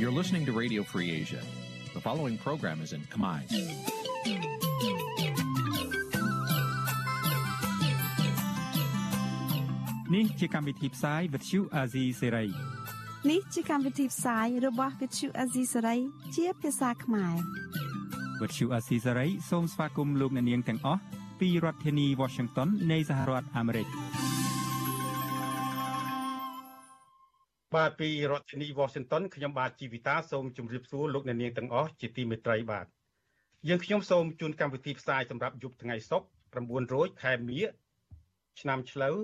You're listening to Radio Free Asia. The following program is in Khmer. Nǐ chi càm bi tiệp xáy vệt chiu a zì sê ray នេះជាកម្មវិធីផ្សាយរបស់ Vithu Azisari ជាភាសាខ្មែរ វត្តឈូអាស៊ីសេរីសូមស្វាគមន៍លោកអ្នកនាងទាំងអស់ពីរដ្ឋធានី Washington នៃសហរដ្ឋអាមេរិក បាទពីរដ្ឋធានី Washington ខ្ញុំបាទជីវិតាសូមជម្រាបសួរលោកអ្នកនាងទាំងអស់ជាទីមេត្រីបាទយើងខ្ញុំសូមជូនកម្មវិធីផ្សាយសម្រាប់យប់ថ្ងៃសុក្រ9រោចខែមិញឆ្នាំឆ្លូវ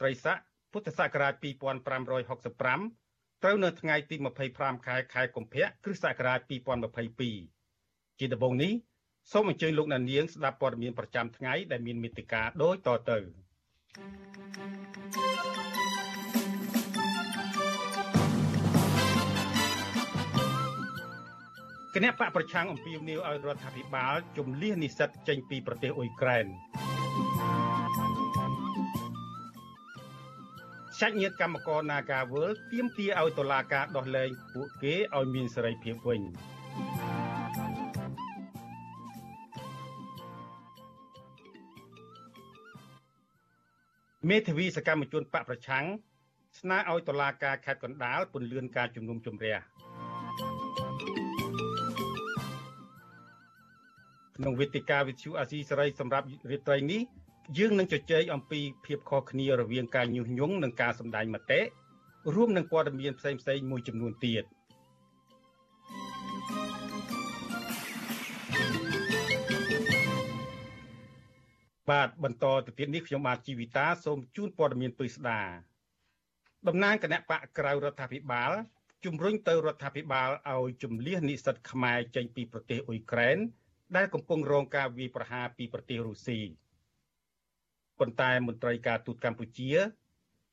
ត្រីស័កពុទ្ធសករាជ2565ត្រូវនៅថ្ងៃទី25ខែខែកុម្ភៈគ្រិស្តសករាជ2022ជាដំបូងនេះសូមអញ្ជើញលោកអ្នកនាងស្ដាប់ព័ត៌មានប្រចាំថ្ងៃដែលមានមេត្តាដូចតទៅ គណៈបកប្រឆាំងអំពាវនាវឲ្យរដ្ឋាភិបាលជំលះនិស្សិតចេញពីប្រទេសអ៊ុយក្រែនសាច់ញាតិកម្មករ Nagawal ទាមទារឲ្យតុលាការដោះលែងពួកគេឲ្យមានសេរីភាពវិញមេធាវីសកម្មជនបកប្រឆាំងស្នើឲ្យតុលាការខេត្តកណ្ដាលពន្យាការជំនុំជម្រះ ក្នុងវេទិកាវិទ្យុអាស៊ីសេរីសម្រាប់រាត្រីនេះយើងនឹងជជែកអំពីភាពខុសគ្នារវាងការញុះញង់និងការសម្ដែងមតិរួមនឹងព័ត៌មានផ្សេងៗមួយចំនួនទៀតបាទបន្តទៅទៀតនេះខ្ញុំបាទជីវិតាសូមជូនព័ត៌មានពិស្ដាតំណាងគណៈបកក្រៅរដ្ឋាភិបាលជំរុញទៅរដ្ឋាភិបាលឲ្យជំលះនិស្សិតខ្មែរចេញពីប្រទេសអ៊ុយក្រែន ដែលកំពុងរងការវាយប្រហារពីប្រទេសរុស្ស៊ីប៉ុន្តែមន្ត្រីការទូតកម្ពុជា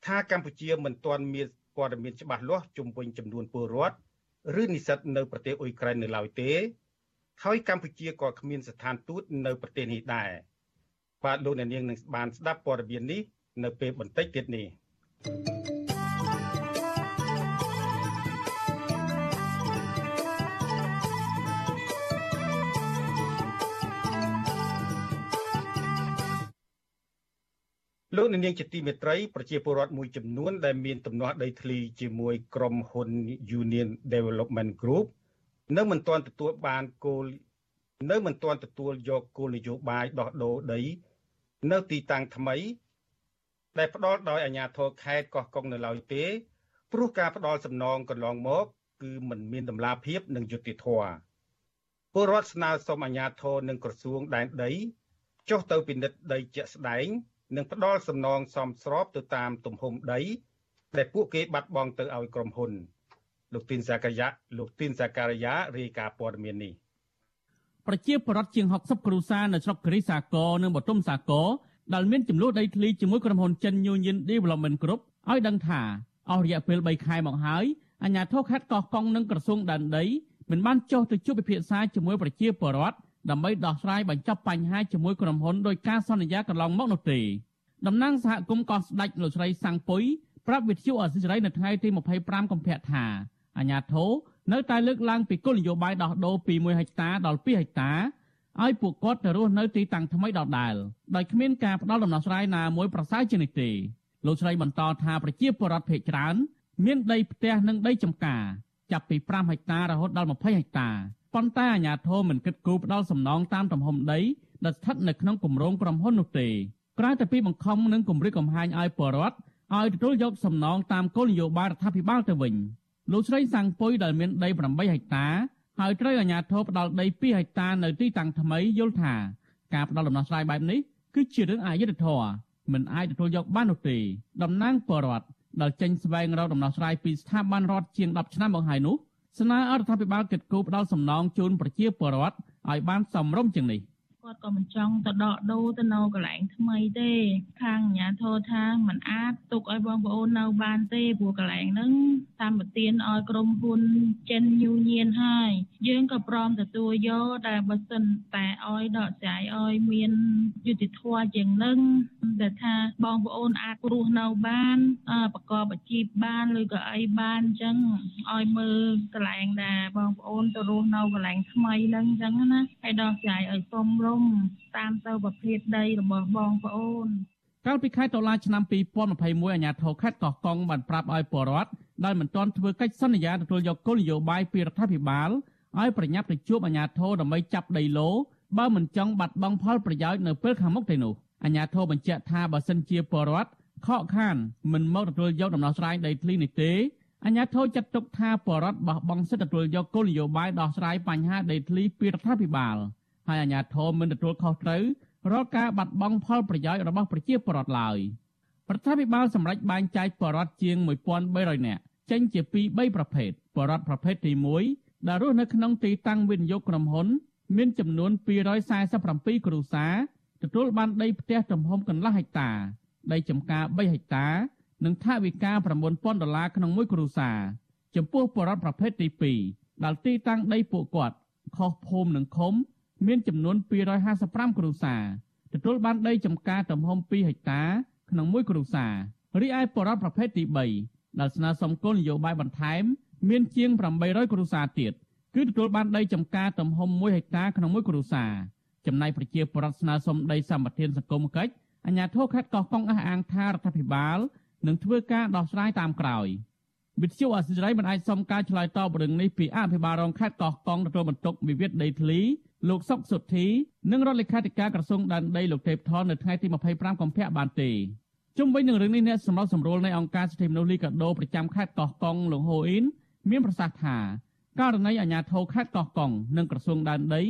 ថាកម្ពុជាមិនទាន់មានព័ត៌មានច្បាស់លាស់ជំវិញចំនួនពលរដ្ឋឬនិស្សិតនៅប្រទេសអ៊ុយក្រែននៅឡើយទេហើយកម្ពុជាក៏គ្មានស្ថានទូតនៅប្រទេសនេះដែរបាទលោកអ្នកនាងនឹងបានស្ដាប់ព័ត៌មាននេះនៅពេលបន្តិចទៀតនេះ thank you លោកនាងជាទីមេត្រីប្រជាពលរដ្ឋមួយចំនួនដែលមានទំនាស់ដីធ្លីជាមួយក្រុមហ៊ុន Union Development Group នៅមិនទាន់ទទួលបានគោលនៅមិនទាន់ទទួលយកគោលនយោបាយដោះដូរដី នៅទីតាំងថ្មី ដែលផ្ដល់ដោយអាជ្ញាធរខេត្តកោះកុងនៅឡើយទេព្រោះការផ្ដល់សំណងកន្លងមក គឺមិនមានតម្លាភាពនិងយុត្តិធម៌ពលរដ្ឋស្នើសុំអាជ្ញាធរនិងក្រសួងដែនដីចុះទៅពិនិត្យដីជាក់ស្ដែង និងផ្ដល់សំណងសមស្របទៅតាមទំហំដីដែលពួកគេបាត់បង់ទៅឲ្យក្រុមហ៊ុនលោកទីនសាកាយាលោកទីនសាការីយ៉ារាយការណ៍ព័ត៌មាននេះប្រជាពលរដ្ឋជាង60គ្រួសារនៅស្រុកគិរីសាគរនិងបទុមសាគរដែលមានចំនួនដីធ្លីជាមួយក្រុមហ៊ុនចិន Union Development Group ឲ្យដឹងថាអស់រយៈពេល3ខែមកហើយអាជ្ញាធរខេត្តកោះកុងនិងក្រសួងដែនដីមិនបានចុះទៅជួបពិភាក្សាជាមួយប្រជាពលរដ្ឋ ដើម្បីដោះស្រាយបញ្ចប់បញ្ហាជាមួយក្រុមហ៊ុនដោយការសន្យាកន្លងមកនោះទេតំណាងសហគមន៍កោះស្ដេចលោកស្រីសាំងពុយប្រាប់វិទ្យុអសិរ័យនៅថ្ងៃទី25កុម្ភៈថាអាញាធរនៅតែលើកឡើងពីគោលនយោបាយដោះដូរពី1ហិកតាដល់2ហិកតាឲ្យពួកគាត់ទៅរស់នៅទីតាំងថ្មីដដែលដោយគ្មានការផ្ដល់ដំណោះស្រាយណាមួយប្រសើរជាងនេះទេលោកស្រីបន្តថាប្រជាពលរដ្ឋភ័យច្រើន មានដីផ្ទះនិងដីចម្ការ ចាប់ពី5ហិកតារហូតដល់20ហិកតា ប៉ុន្តែអាជ្ញាធរមិនគិតគូរផ្ដល់សំណងតាមទំហំដីដែលស្ថិតនៅក្នុងគម្រោងក្រុមហ៊ុននោះទេក្រៅតែពីបង្ខំនិងគម្រិតកំហែងឲ្យពលរដ្ឋឲ្យទទួលយកសំណងតាមគោលនយោបាយរដ្ឋាភិបាលទៅវិញលោកស្រីសាំងពុយដែលមានដី8ហិកតាហើយត្រូវអាជ្ញាធរផ្ដល់ដី2ហិកតានៅទីតាំងថ្មីយល់ថាការផ្ដល់ដំណោះស្រាយបែបនេះគឺជារឿងអយុត្តិធម៌មិនអាចទទួលយកបាននោះទេតំណាងពលរដ្ឋដែលចេញស្វែងរកដំណោះស្រាយពីស្ថាប័នរដ្ឋជាង10ឆ្នាំមកហើយនោះ ស្នើអរដ្ឋាភិបាលកិត្តគូផ្ដល់សំណងជូនប្រជាពលរដ្ឋឲ្យបានសមរម្យជាងនេះអ គាត់ក៏មិនចង់ទៅដកដូរទៅនៅកន្លែងថ្មីទេ ខាងអាជ្ញាធរថាมันអាចទុកឲ្យបងប្អូននៅបានទេព្រោះកន្លែងហ្នឹងតាមប្រទានឲ្យក្រុមហ៊ុនចិនញូញៀនហើយយើងក៏ព្រមទទួលយកតែបើសិនតែឲ្យដកស្រាយឲ្យមានយុតិធម៌ជាងនឹងដែលថាបងប្អូនអាចរស់នៅបានប្រកបអាជីពបានឬក៏អីបានអញ្ចឹងឲ្យមើលកន្លែងដែលបងប្អូនទៅរស់នៅកន្លែងថ្មីហ្នឹងអញ្ចឹងណាហើយដោះស្រាយឲ្យសមរម្យតាមទៅប្រភេទដីរបស់បងប្អូនកាលពីខែតុលាឆ្នាំ2021អាជ្ញាធរខេត្តកោះកុងបានប្រាប់ឲ្យពលរដ្ឋដែលមិនទាន់ធ្វើកិច្ចសន្យាទទួលយកគោលនយោបាយពីរដ្ឋាភិបាលឲ្យប្រញាប់ទៅជួបអាជ្ញាធរដើម្បីចាប់ដីឡូបើមិនចង់បាត់បង់ផលប្រយោជន៍នៅពេលខាងមុខទេនោះអាជ្ញាធរបញ្ជាក់ថាបើសិនជាពលរដ្ឋខកខានមិនមកទទួលយកដំណោះស្រាយដីធ្លីនេះទេអាជ្ញាធរចាត់ទុកថាបរដ្ឋបោះបង់សិទ្ធិទទួលយកគោលនយោបាយដោះស្រាយបញ្ហាដីធ្លីពីរដ្ឋាភិបាល ហើយអាជ្ញាធរមិនទទួលខុសត្រូវរាល់ការបាត់បង់ផលប្រយោជន៍របស់ប្រជាពលរដ្ឋឡើយរដ្ឋាភិបាលសម្រេចបែងចែកបរដ្ឋជាង1300នាក់ចេញជាពីរ3ប្រភេទបរដ្ឋប្រភេទទី1ដែលរស់នៅក្នុងទីតាំងវិនិយោគក្រុមហ៊ុន មានចំនួន247គ្រួសារទទួលបានដីផ្ទះទំហំកន្លះហិកតា ដីចម្ការ3ហិកតា និងថវិកា9000ដុល្លារក្នុងមួយគ្រួសារចំពោះបរិវត្តប្រភេទទី2ដែលទីតាំងដីពួកគាត់ខុសភូមិនិងឃុំ មានចំនួន255គ្រួសារទទួលបានដីចម្ការទំហំ2ហិកតា ក្នុងមួយគ្រួសាររីឯបរិវត្តប្រភេទទី3ដែលស្នើសុំគោលនយោបាយបន្ថែម មានជាង800គ្រួសារទៀតគឺទទួលបានដីចម្ការទំហំ1ហិកតាក្នុងមួយគ្រួសារចំណែកប្រជាពលរដ្ឋស្នើសុំដីសម្បត្តិសង្គមកិច្ចអាជ្ញាធរខេត្តកោះកុងអះអាងថារដ្ឋាភិបាលនឹងធ្វើការដោះស្រាយតាមក្រោយវិទ្យុអសិរ័យមិនអាចសុំការឆ្លើយតបរឿងនេះពីអភិបាលរងខេត្តកោះកុងទទួលបន្ទុកវិវាទដីធ្លី លោកសុកសុទ្ធីនិងរដ្ឋលេខាធិការក្រសួងដែនដីលោកទេពថននៅថ្ងៃទី25កុម្ភៈបានទេជុំវិញនឹងរឿងនេះអ្នកសម្របសម្រួលនៃអង្គការសិទ្ធិមនុស្សលីកាដូប្រចាំខេត្តកោះកុងលោកហូអ៊ីនមានប្រសាសន៍ថាករណីអាជ្ញាធរខេត្តកោះកុងនិងក្រសួងដែនដី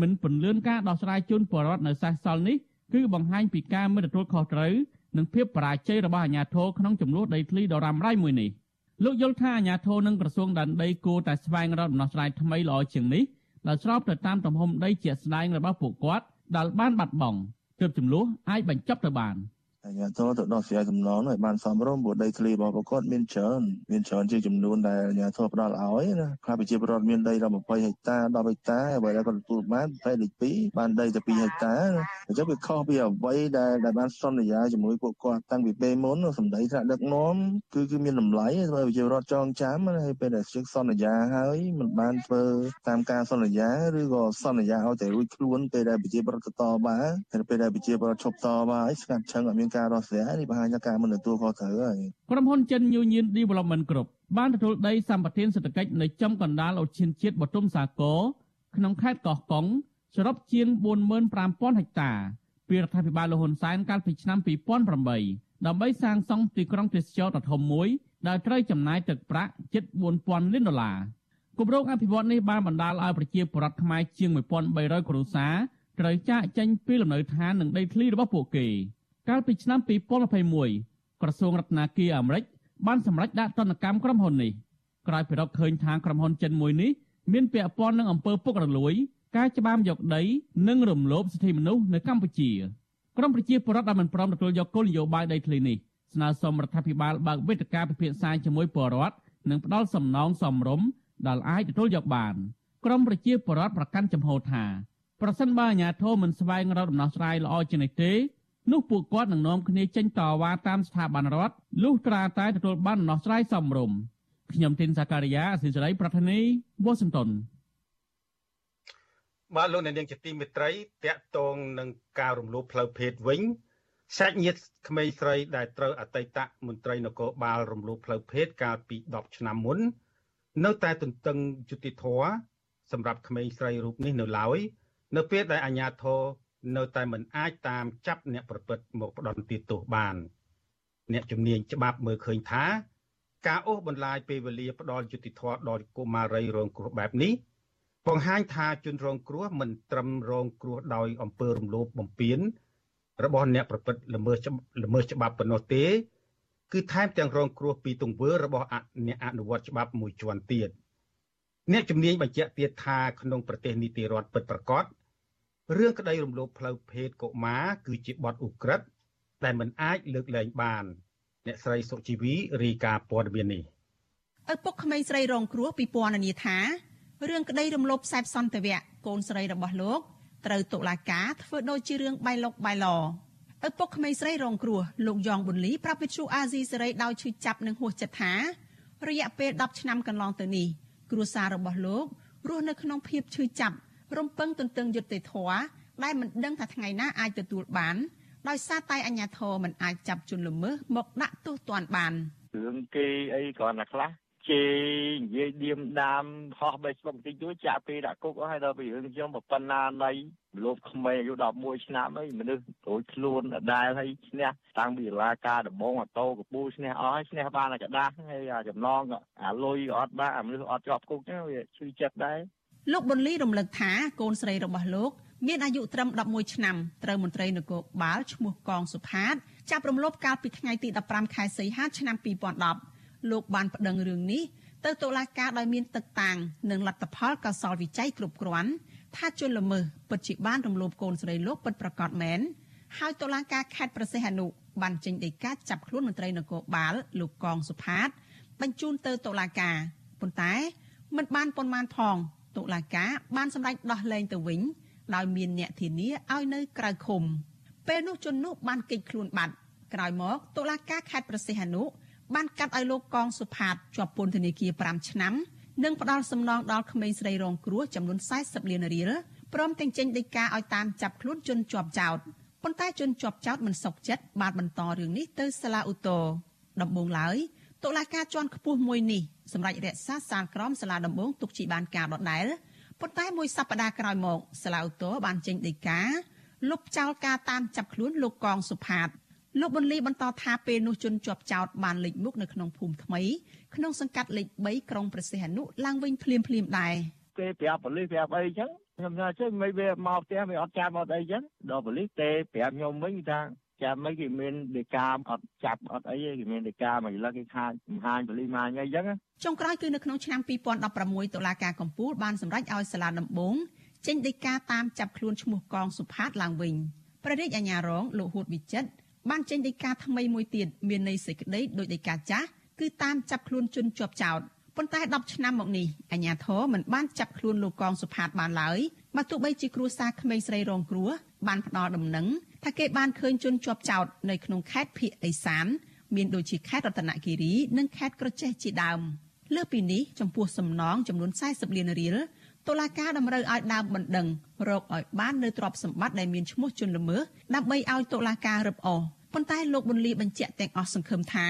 មិនពន្លឿនការដោះស្រាយជូនពលរដ្ឋនៅសេសសល់នេះគឺបង្ហាញពីការមិនទទួលខុសត្រូវនិងភាពបរាជ័យរបស់អាជ្ញាធរក្នុងចំនួនដីធ្លីដ៏រ៉ាំរ៉ៃមួយនេះលោកយល់ថាអាជ្ញាធរនិងក្រសួងដែនដីគួរតែស្វែងរកដំណោះស្រាយថ្មីល្អជាងនេះ ដែលស្របទៅតាមទំហំដីជាក់ស្ដែងរបស់ពួកគាត់ដែលបានបាត់បង់ទើបចំនួនអាចបញ្ចប់ទៅបាន។ អាជ្ញាធរទៅដោះស្រាយសំណងឲ្យបានសមរម្យព្រោះដីធ្លីរបស់ប្រកបមានច្រើនមានច្រើនជាចំនួនដែលអាជ្ញាធរផ្ដល់ឲ្យណាខ្លះប្រជាពលរដ្ឋមានដីដល់20ហិកតា10ហិកតាអ្វីដែលគាត់ទទួលបានតែលេខ2បានដីតែ2ហិកតាអញ្ចឹងវាខុសពីអ្វីដែលដែលបានសន្យាជាមួយពួកគាត់តាំងពីពេលមុនសម្ដីថ្នាក់ដឹកនាំគឺគឺមានតម្លៃធ្វើឲ្យប្រជាពលរដ្ឋចងចាំហើយពេលដែលជិះសន្យាហើយមិនបានធ្វើតាមការសន្យាឬក៏សន្យាឲ្យតែរួចខ្លួនពេលដែលប្រជាពលរដ្ឋតបបានតែពេលដែលប្រជាពលរដ្ឋឈប់តបហើយស្ងាត់ឈឹងអត់មានការដោះស្រាយនេះបង្ហាញថាការមិនទទួលខុសត្រូវហើយក្រុមហ៊ុនចិន Union Development Group បានទទួលដីសម្បត្តិសេដ្ឋកិច្ចនៅចំកណ្ដាលអូឈានជាតិបទុមសាគរក្នុងខេត្តកោះកុងសរុបជាង45000ហិកតាពីរដ្ឋាភិបាលលហ៊ុនសែនកាលពីឆ្នាំ2008ដើម្បីសាងសង់ទីក្រុងទេសចរដ៏ធំមួយដែលត្រូវចំណាយទឹកប្រាក់ជិត4000លានដុល្លារគម្រោងអភិវឌ្ឍនេះបានបណ្ដាលឲ្យប្រជាពលរដ្ឋខ្មែរជាង1300គ្រួសារត្រូវចាកចេញពីលំនៅឋាននិងដីធ្លីរបស់ពួកគេ កាលពីឆ្នាំ2021ក្រសួងរដ្ឋាភិបាលអាមេរិកបានសម្រេចដាក់ទណ្ឌកម្មក្រុមហ៊ុននេះក្រោយពីរកឃើញថាក្រុមហ៊ុនចិនមួយនេះមានពាក់ព័ន្ធនឹងអំពើពុករលួយ ការច្បាមយកដីនិងរំលោភសិទ្ធិមនុស្សនៅកម្ពុជាក្រមប្រជាពលរដ្ឋដែលមិនព្រមទទួលយកគោលនយោបាយដីធ្លីនេះស្នើសុំរដ្ឋាភិបាលបើកវេទិកាពិភាក្សាជាមួយពលរដ្ឋនិងផ្ដល់សំណងសមរម្យដែលអាចទទួលយកបានក្រមប្រជាពលរដ្ឋប្រកាន់ចំហថាប្រសិនបើអាជ្ញាធរមិនស្វែងរកដំណោះស្រាយល្អជាងនេះទេ នោះពួកគាត់នឹងនាំគ្នាចេញតវ៉ាតាមស្ថាប័នរដ្ឋលុះត្រាតែទទួលបានដំណោះស្រាយសមរម្យខ្ញុំទីនសាការីយ៉ាអសិរ័យប្រធានីវ៉ាស៊ីនតោនបាទលោកអ្នកនាងជាទីមេត្រីតកតងនឹងការរំលោភផ្លូវភេទវិញសាច់ញាតិក្មេងស្រីដែលត្រូវអតីតមន្ត្រីនគរបាលរំលោភផ្លូវភេទកាលពី10ឆ្នាំមុន នៅតែទន្ទឹងយុតិធធសម្រាប់ក្មេងស្រីរូបនេះនៅឡើយនៅពេលដែលអាជ្ញាធរ នៅតែមិនអាចតាមចាប់អ្នកប្រព្រឹត្តមកផ្ដន់ទោសបាន អ្នកជំនាញច្បាប់មើលឃើញថា ការអូសបន្លាយពេលវេលាផ្ដល់យុតិធធដល់កុមារីរងគ្រោះបែបនេះបង្ហាញថាជនរងគ្រោះមិនត្រឹមរងគ្រោះដោយអំពើរំលោភបំពានរបស់អ្នកប្រព្រឹត្តល្មើសល្មើសច្បាប់ប៉ុណ្ណោះទេ គឺថែមទាំងរងគ្រោះពីទង្វើរបស់អ្នកអនុវត្តច្បាប់មួយជាន់ទៀតអ្នកជំនាញបញ្ជាក់ទៀតថាក្នុងប្រទេសនីតិរដ្ឋពិតប្រាកដ រឿងក្តីរំលោភផ្លូវភេទកុមារគឺជាបទឧក្រិដ្ឋដែលមិនអាចលើកលែងបាន អ្នកស្រីសុជីវីរាយការណ៍ព័ត៌មាននេះឪពុកក្មេងស្រីរងគ្រោះពីពណ៌នាថារឿងក្តីរំលោភខ្សែសន្តិវៈកូនស្រីរបស់លោកត្រូវតុលាការធ្វើដូចជារឿងបៃលុកបៃឡឪពុកក្មេងស្រីរងគ្រោះលោកយ៉ងប៊ុនលីប្រាប់វិទ្យុអាស៊ីសេរីដោយឈឺចាប់និងហួសចិត្តថារយៈពេល10ឆ្នាំកន្លងទៅនេះគ្រួសាររបស់លោករស់នៅក្នុងភាពឈឺចាប់ រំពឹងទន្ទឹងយុត្តិធម៌ដែលមិនដឹងថាថ្ងៃណាអាចទទួលបានដោយសារតែអាជ្ញាធរមិនអាចចាប់ជនល្មើសមកដាក់ទោសទណ្ឌបានរឿងគេអីគ្រាន់តែខ្លះជេរនិយាយឌៀមដាមហោះ Facebook បន្តិចតួចចាក់ពេលដាក់គុកអស់ហើយដល់ពីរឿងខ្ញុំប៉ុណ្ណាណៃលោកក្មេងអាយុ11ឆ្នាំអីមនុស្សត្រួយខ្លួនដដែលហើយឈ្នះតាំងពីរាការដំបងអតោកពូឈ្នះអស់ហើយឈ្នះបានតែกระដាស់ហើយអាចំណងអាលុយអត់បានអាមនុស្សអត់ជាប់គុកហ្នឹងវាឈឺចិត្តដែរ លោកប៊ុនលីរំលឹកថាកូនស្រីរបស់លោកមានអាយុត្រឹម11ឆ្នាំត្រូវមន្ត្រីនគរបាលឈ្មោះកងសុផាតចាប់រំលោភកាលពីថ្ងៃទី15ខែសីហាឆ្នាំ2010លោកបានប្តឹងរឿងនេះទៅតុលាការដោយមានទឹកតាំងនិងលទ្ធផលកសលវិច័យគ្រប់គ្រាន់ថាជនល្មើសពិតជាបានរំលោភកូនស្រីលោកពិតប្រាកដមែនហើយតុលាការខេត្តប្រសិទ្ធអនុបានចេញដីកាចាប់ខ្លួនមន្ត្រីនគរបាលលោកកងសុផាត បញ្ជូនទៅតុលាការប៉ុន្តែមិនបានប៉ុន្មានផង តុលាការបានសម្រេចដោះលែងទៅវិញដោយមានអ្នកធានាឲ្យនៅក្រៅឃុំពេលនោះជននោះបានគេចខ្លួនបាត់ក្រោយមកតុលាការខេត្តប្រសិទ្ធអនុបានកាត់ឲ្យលោកកងសុផាតជាប់ពន្ធនាគារ5ឆ្នាំនិងផ្ដាល់សំណងដល់ក្មេងស្រីរងគ្រោះចំនួន40លានរៀលព្រមទាំងចេញដីកាឲ្យតាមចាប់ខ្លួនជនជាប់ចោតប៉ុន្តែជនជាប់ចោតមិនសុខចិត្តបានបន្តរឿងនេះទៅសាលាឧទ្ធរដំបងឡើយ តុលាការជាន់ខ្ពស់មួយនេះសម្រាប់រក្សាសាលក្រមសាលាដំបងទុកជាបានការដដែលប៉ុន្តែមួយសប្តាហ៍ក្រោយមកសាលាឧទ្ធរបានចេញដីកាលុបចោលការតាមចាប់ខ្លួនលោកកងសុផាតលោកប៊ុនលីបន្តថាពេលនោះជនជាប់ចោតបានលេចមុខនៅក្នុងភូមិថ្មីក្នុងសង្កាត់លេខ3ក្រុងប្រសិទ្ធអនុឡើងវិញភ្លាមភ្លាមដែរគេប្រាប់ប៉ូលីសប្រាប់អីចឹងខ្ញុំថាជិះមិនវាមកផ្ទះវាអត់ចាប់អត់អីចឹងដល់ប៉ូលីសទេប្រាប់ខ្ញុំវិញថា ចាំមិនគេមានដេកាអត់ចាប់អត់អីគេមានដេកាមួយលឹកគេខាតមហាញប៉ូលីសមកអីចឹងចុងក្រោយគឺនៅក្នុងឆ្នាំ2016តុលាការកំពូលបានសម្រេចឲ្យសាលាដំបងចេញដីកាតាមចាប់ខ្លួនឈ្មោះកងសុផាតឡើងវិញព្រះរាជអាជ្ញារងលោកហួតវិចិត្របានចេញដីកាថ្មីមួយទៀតមានន័យសេចក្តីដោយដីកាចាស់គឺតាមចាប់ខ្លួនជនជាប់ចោតប៉ុន្តែ10ឆ្នាំមកនេះអាជ្ញាធរមិនបានចាប់ខ្លួនលោកកងសុផាតបានឡើយបើទោះបីជាគ្រួសារក្មេងស្រីរងគ្រោះ បានផ្ដល់ដំណឹងថាគេបានឃើញជនជាប់ចោតនៅក្នុងខេត្តភៀកឦសានមានដូចជាខេត្តរតនគិរីនិងខេត្តក្រចេះជាដើមលើពីនេះចំពោះសំណងចំនួន40លានរៀលតុលាការតម្រូវឲ្យដើមបណ្ដឹងរកឲ្យបាននៅទ្រព្យសម្បត្តិដែលមានឈ្មោះជនល្មើសដើម្បីឲ្យតុលាការរឹបអូសប៉ុន្តែលោកប៊ុនលីបញ្ជាក់ទាំងអស់សង្ឃឹមថា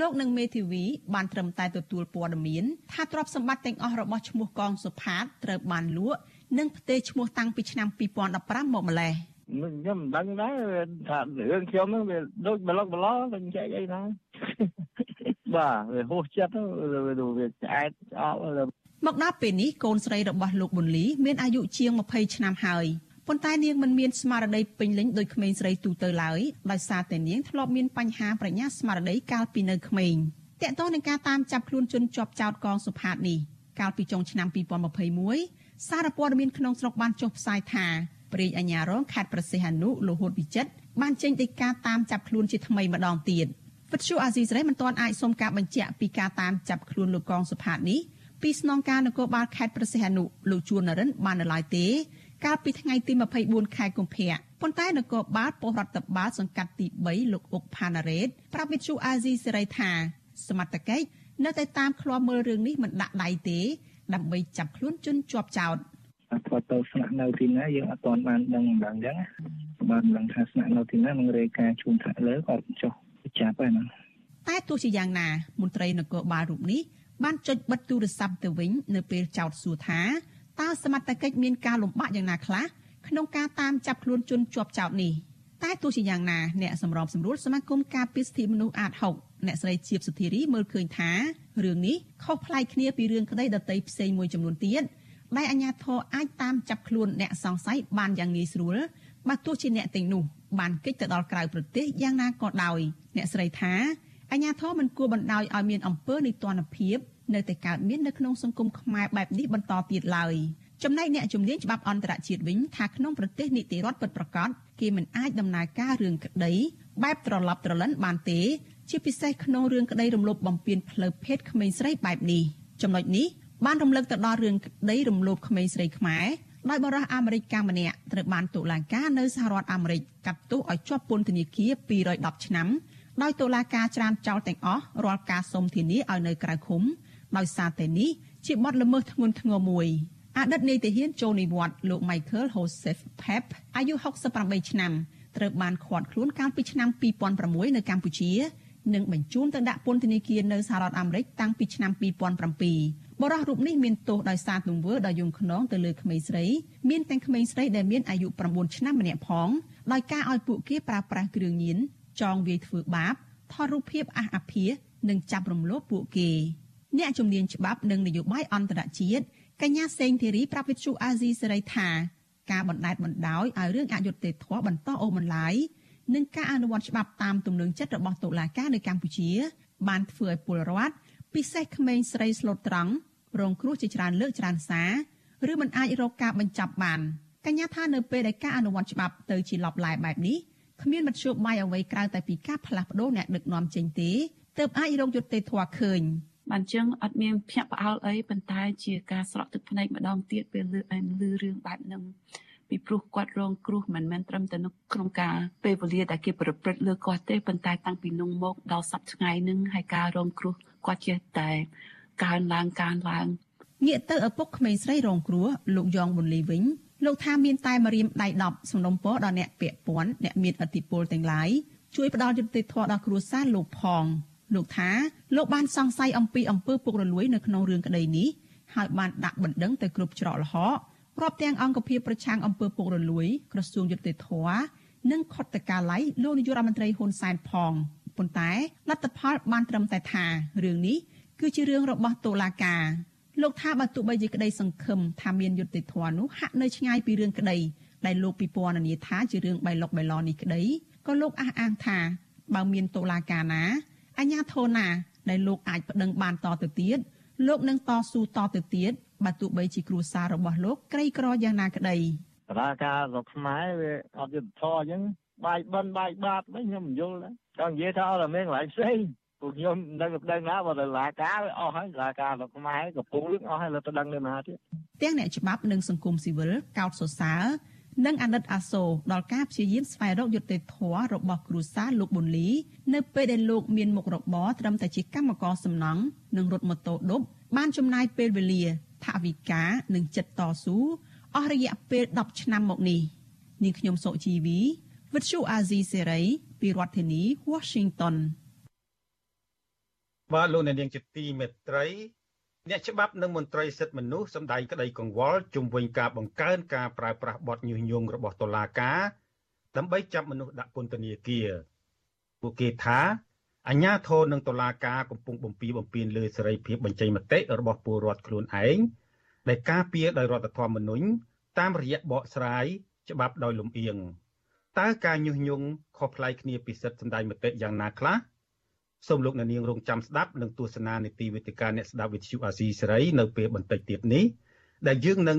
លោកនិងមេធាវីបានត្រឹមតែទទួលព័ត៌មានថាទ្រព្យសម្បត្តិទាំងអស់របស់ឈ្មោះកងសុផាតត្រូវបានលក់ និងផ្ទេរឈ្មោះតាំងពីឆ្នាំ2015មកម្លេះខ្ញុំមិនដឹងដែរថារឿងខ្ញុំហ្នឹងវាដូចប្លុកប្លោមិនចែកអីណាបាទវាហួសចិត្តវាឆ្អែតអស់មកដល់ពេលនេះកូនស្រីរបស់លោកប៊ុនលីមានអាយុជាង20ឆ្នាំហើយប៉ុន្តែនាងមិនមានស្មារតីពេញលេញដោយក្មេងស្រីទូទៅឡើយដោយសារតែនាងធ្លាប់មានបញ្ហាប្រាជ្ញាស្មារតីកាលពីនៅក្មេងតកតងនឹងការតាមចាប់ខ្លួនជនជាប់ចោតកងសុផាតនេះកាលពីចុងឆ្នាំ2021 សារព័ត៌មានក្នុងស្រុកបានចុះផ្សាយថាព្រាយអាញារងខេត្តប្រសិទ្ធអនុលោកហួតវិចិត្របានចេញដីកាតាមចាប់ខ្លួនជាថ្មីម្ដងទៀតវិទ្យុអាស៊ីសេរីមិនទាន់អាចសុំការបញ្ជាក់ពីការតាមចាប់ខ្លួនលោកកងសុផាតនេះពីស្នងការនគរបាលខេត្តប្រសិទ្ធអនុលោកជួននរិនបាននៅឡើយទេកាលពីថ្ងៃទី24ខែកុម្ភៈប៉ុន្តែនគរបាលប៉ុស្តិ៍រដ្ឋបាលសង្កាត់ទី3លោកអុកផាណារ៉េតប្រាប់វិទ្យុអាស៊ីសេរីថាសមត្ថកិច្ចនៅតែតាមឃ្លាំមើលរឿងនេះមិនដាក់ដៃទេ ដើម្បីចាប់ខ្លួនជនជាប់ចោតគាត់ទៅស្នាក់នៅទីណាយើងអត់ទាន់បានដឹងដល់អញ្ចឹងបានដឹងថាស្នាក់នៅទីណានឹងរាយការណ៍ជូនថ្នាក់លើគាត់ចុះចាប់ហើយណាតែទោះជាយ៉ាងណាមន្ត្រីនគរបាលរូបនេះបានចុចបិទទូរស័ព្ទទៅវិញនៅពេលចោតសួរថាតើសមត្ថកិច្ចមានការលំបាកយ៉ាងណាខ្លះក្នុងការតាមចាប់ខ្លួនជនជាប់ចោតនេះតែទោះជាយ៉ាងណាអ្នកសម្របសម្រួលសមាគមការពារសិទ្ធិមនុស្សអាត6 អ្នកស្រីជាបសុធារីមើលឃើញថារឿងនេះខុសប្លែកគ្នាពីរឿងក្តីដតីផ្សេងមួយចំនួនទៀតដែលអាជ្ញាធរអាចតាមចាប់ខ្លួនអ្នកសង្ស័យបានយ៉ាងងាយស្រួលបើទោះជាអ្នកទាំងនោះបានគេចទៅដល់ក្រៅប្រទេសយ៉ាងណាក៏ដោយអ្នកស្រីថាអាជ្ញាធរមិនគួរបណ្ដោយឲ្យមានអំពើនីតិរដ្ឋភាពនៅតែកើតមាននៅក្នុងសង្គមខ្មែរបែបនេះបន្តទៀតឡើយចំណែកអ្នកជំនាញច្បាប់អន្តរជាតិវិញថាក្នុងប្រទេសនីតិរដ្ឋពិតប្រាកដគេមិនអាចដំណើរការរឿងក្តីបែបត្រឡប់ត្រលិនបានទេ ជាពិសេសក្នុងរឿងក្តីរំលោភបំពានផ្លូវភេទក្មេងស្រីបែបនេះចំណុចនេះបានរំលឹកទៅដល់រឿងក្តីរំលោភក្មេងស្រីខ្មែរដោយបរិះអាមេរិកកាម្នាក់ត្រូវបានតុលាការនៅសហរដ្ឋអាមេរិកកាត់ទោសឲ្យជាប់ពន្ធនាគារ210ឆ្នាំដោយតុលាការច្រានចោលទាំងអស់រាល់ការសុំធានាឲ្យនៅក្រៅឃុំដោយសារតែនេះជាបទល្មើសធ្ងន់ធ្ងរមួយអតីតនាយទាហានចូលនិវត្តន៍លោក Michael Joseph Pep អាយុ68ឆ្នាំត្រូវបានឃាត់ខ្លួនកាលពីឆ្នាំ2006នៅកម្ពុជា និងបញ្ជូនទៅដាក់ពន្ធនាគារនៅសហរដ្ឋអាមេរិកតាំងពីឆ្នាំ2007បរិះរូបនេះមានទោសដោយសារទង្វើដ៏យង់ឃ្នងទៅលើក្មេងស្រីមានទាំងក្មេងស្រីដែលមានអាយុ9ឆ្នាំម្នាក់ផងដោយការឲ្យពួកគេប្រើប្រាស់គ្រឿងញៀនចងវាយធ្វើបាបថតរូបភាពអះអាភាសនិងចាប់រំលោភពួកគេអ្នកជំនាញច្បាប់និងនយោបាយអន្តរជាតិកញ្ញាសេងធីរីប្រាប់វិទ្យុអាស៊ីសេរីថាការបណ្តែតបណ្ដោយឲ្យរឿងអយុត្តិធម៌បន្តអូសបន្លាយ និងការអនុវត្តច្បាប់តាមទំនឹងចិត្តរបស់តុលាការនៅកម្ពុជា បានធ្វើឲ្យពលរដ្ឋពិសេសក្មេងស្រីស្លូតត្រង់រងគ្រោះជាច្រើនលើកច្រើនសារឬមិនអាចរកការបញ្ចប់បានកញ្ញាថានៅពេលដែលការអនុវត្តច្បាប់ទៅជាលបឡែបែបនេះគ្មានមធ្យោបាយអ្វីក្រៅតែពីការផ្លាស់ប្ដូរអ្នកដឹកនាំចេញទេទើបអាចរកយុត្តិធម៌ឃើញបានចឹងអត់មានភ្ញាក់ផ្អើលអីប៉ុន្តែជាការស្រក់ទឹកភ្នែកម្ដងទៀតពេលលើអែនលឺរឿងបែបហ្នឹង ពីព្រោះគាត់រងគ្រោះមិនមែនត្រឹមតែក្នុងការពេលវេលាដែលគេប្រព្រឹត្តលើគាត់ទេប៉ុន្តែតាំងពីនោះមកដល់សប្តាហ៍ថ្ងៃហ្នឹងហើយការរងគ្រោះគាត់ចេះតែកើនឡើងកើនឡើងងាកទៅឪពុកក្មេងស្រីរងគ្រោះលោកយ៉ងប៊ុនលីវិញលោកថាមានតែមរៀមដៃ10សំណុំពរដល់អ្នកពាក់ព័ន្ធអ្នកមានអធិបុលទាំងឡាយជួយផ្ដល់យុត្តិធម៌ដល់គ្រួសារលោកផងលោកថាលោកបានសង្ស័យអំពីអំពើពុករលួយនៅក្នុងរឿងក្តីនេះហើយបានដាក់បណ្ដឹងទៅគ្រប់ច្រកល្ហក ព្រមទាំងអង្គភាពប្រឆាំងអំពើពុករលួយក្រសួងយុតិធធនិងខុទ្ទកាល័យលោកនាយករដ្ឋមន្ត្រីហ៊ុនសែនផងប៉ុន្តែលទ្ធផលបានត្រឹមតែថារឿងនេះគឺជារឿងរបស់តុលាការលោកថាបើទោះបីជាក្តីសង្ឃឹមថាមានយុត្តិធម៌នោះហាក់នៅឆ្ងាយពីរឿងក្តីដែលលោកពិពណ៌នាថាជារឿងបៃលុកបៃឡនេះក្តីក៏លោកអះអាងថាបើមានតុលាការណាអញ្ញាធនណាដែលលោកអាចប្តឹងបានតទៅទៀតលោកនឹងតស៊ូតទៅទៀត បើទោះបីជាគ្រួសាររបស់លោកក្រីក្រយ៉ាងណាក្តីតឡាការរបស់ខ្មែរវាអត់យុទ្ធធរអញ្ចឹងបាយបិណ្ឌបាយបាតវិញខ្ញុំមិនយល់ដែរចង់និយាយថាអត់មានកន្លែងផ្សេងពួកខ្ញុំដឹងដឹងណាបើតឡាការវាអស់ហើយតឡាការរបស់ខ្មែរកំពុងលឹកអស់ហើយលើទៅដឹងនៅណាទៀតទាំងអ្នកច្បាប់និងសង្គមស៊ីវិលកោតសរសើរនិងអាណិតអាសូរដល់ការព្យាយាមស្វែងរកយុត្តិធម៌របស់គ្រួសារលោកប៊ុនលី នៅពេលដែលលោកមានមុខរបរត្រឹមតែជាកម្មករសំណង់និងរត់ម៉ូតូឌុបបានចំណាយពេលវេលា ថវិកានិងចិត្តតស៊ូអស់រយៈពេល10ឆ្នាំមកនេះនាងខ្ញុំសុជីវីវិទ្យុអាស៊ីសេរីពីរដ្ឋធានី Washington បាទលោកអ្នកនាងជាទីមេត្រីអ្នកច្បាប់និងមន្ត្រីសិទ្ធិមនុស្សសម្ដែងក្តីកង្វល់ជំវិញការបង្កើនការប្រើប្រាស់បទញុះញង់របស់តុលាការដើម្បីចាប់មនុស្សដាក់ពន្ធនាគារពួកគេថា អញ្ញាធននិងតុលាការកំពុងបំពីបំពេញលើសេរីភាពបញ្ចេញមតិរបស់ពលរដ្ឋខ្លួនឯងដែលការពារដោយរដ្ឋធម្មនុញ្ញតាមរយៈបកស្រាយច្បាប់ដោយលំអៀងតើការញុះញង់ខុសប្លែកគ្នាពីសិទ្ធិសម្ដែងមតិយ៉ាងណាខ្លះសូមលោកអ្នកនាងរងចាំស្ដាប់និងទស្សនានីតិវិទ្យាអ្នកស្ដាប់វិទ្យុអាស៊ីសេរីនៅពេលបន្តិចទៀតនេះដែលយើងនឹង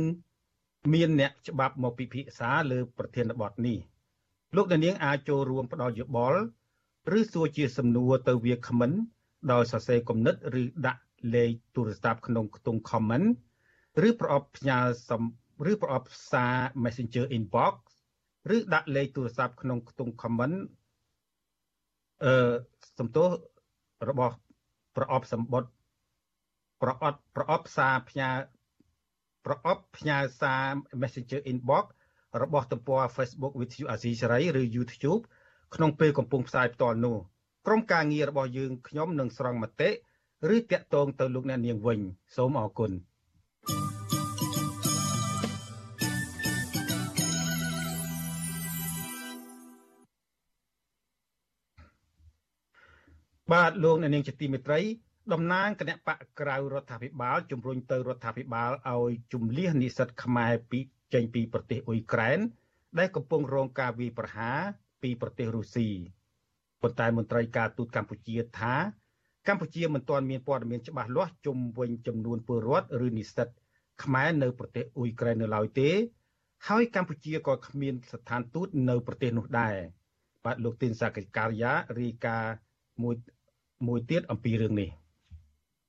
មានអ្នកច្បាប់មកពិភាក្សាលើប្រធានបទនេះលោកអ្នកនាងអាចចូលរួមផ្ដល់យោបល់ ឬសួរជាសំណួរទៅវាគ្មិន ដោយសរសេរគំនិត ឬដាក់លេខទូរស័ព្ទក្នុងខ្ទង់ comment ឬប្រអប់ផ្ញើសំឬប្រអប់សារ Messenger inbox ឬដាក់លេខទូរស័ព្ទក្នុងខ្ទង់ comment អឺសំទោសរបស់ប្រអប់សម្បត្តិប្រអប់ប្រអប់សារផ្ញើប្រអប់ផ្ញើសារ Messenger inbox របស់ទំព័រ Facebook វិទ្យុអាស៊ីសេរីឬ YouTube ក្នុងពេលកំពុងផ្សាយផ្ទាល់នោះក្រុមការងាររបស់យើងខ្ញុំនឹងស្រង់មតិឬតាក់ទងទៅលោកអ្នកនាងវិញសូមអរគុណបាទលោកអ្នកនាងជាទីមេត្រីតំណាងគណៈបកក្រៅរដ្ឋាភិបាលជំរុញទៅរដ្ឋាភិបាលឲ្យជំលះនិស្សិតខ្មែរពីចេញពីប្រទេសអ៊ុយក្រែនដែលកំពុងរងការវាយប្រហារ ពីប្រទេសរុស្ស៊ីប៉ុន្តែមន្ត្រីការទូតកម្ពុជាថាកម្ពុជាមិនទាន់មានព័ត៌មានច្បាស់លាស់ជុំវិញចំនួនពលរដ្ឋឬនិស្សិតខ្មែរនៅប្រទេសអ៊ុយក្រែននៅឡើយទេ ហើយកម្ពុជាក៏គ្មានស្ថានទូតនៅប្រទេសនោះដែរបាទលោកទីនសាកិការីយ៉ារីកាមួយមួយទៀតអំពីរឿងនេះ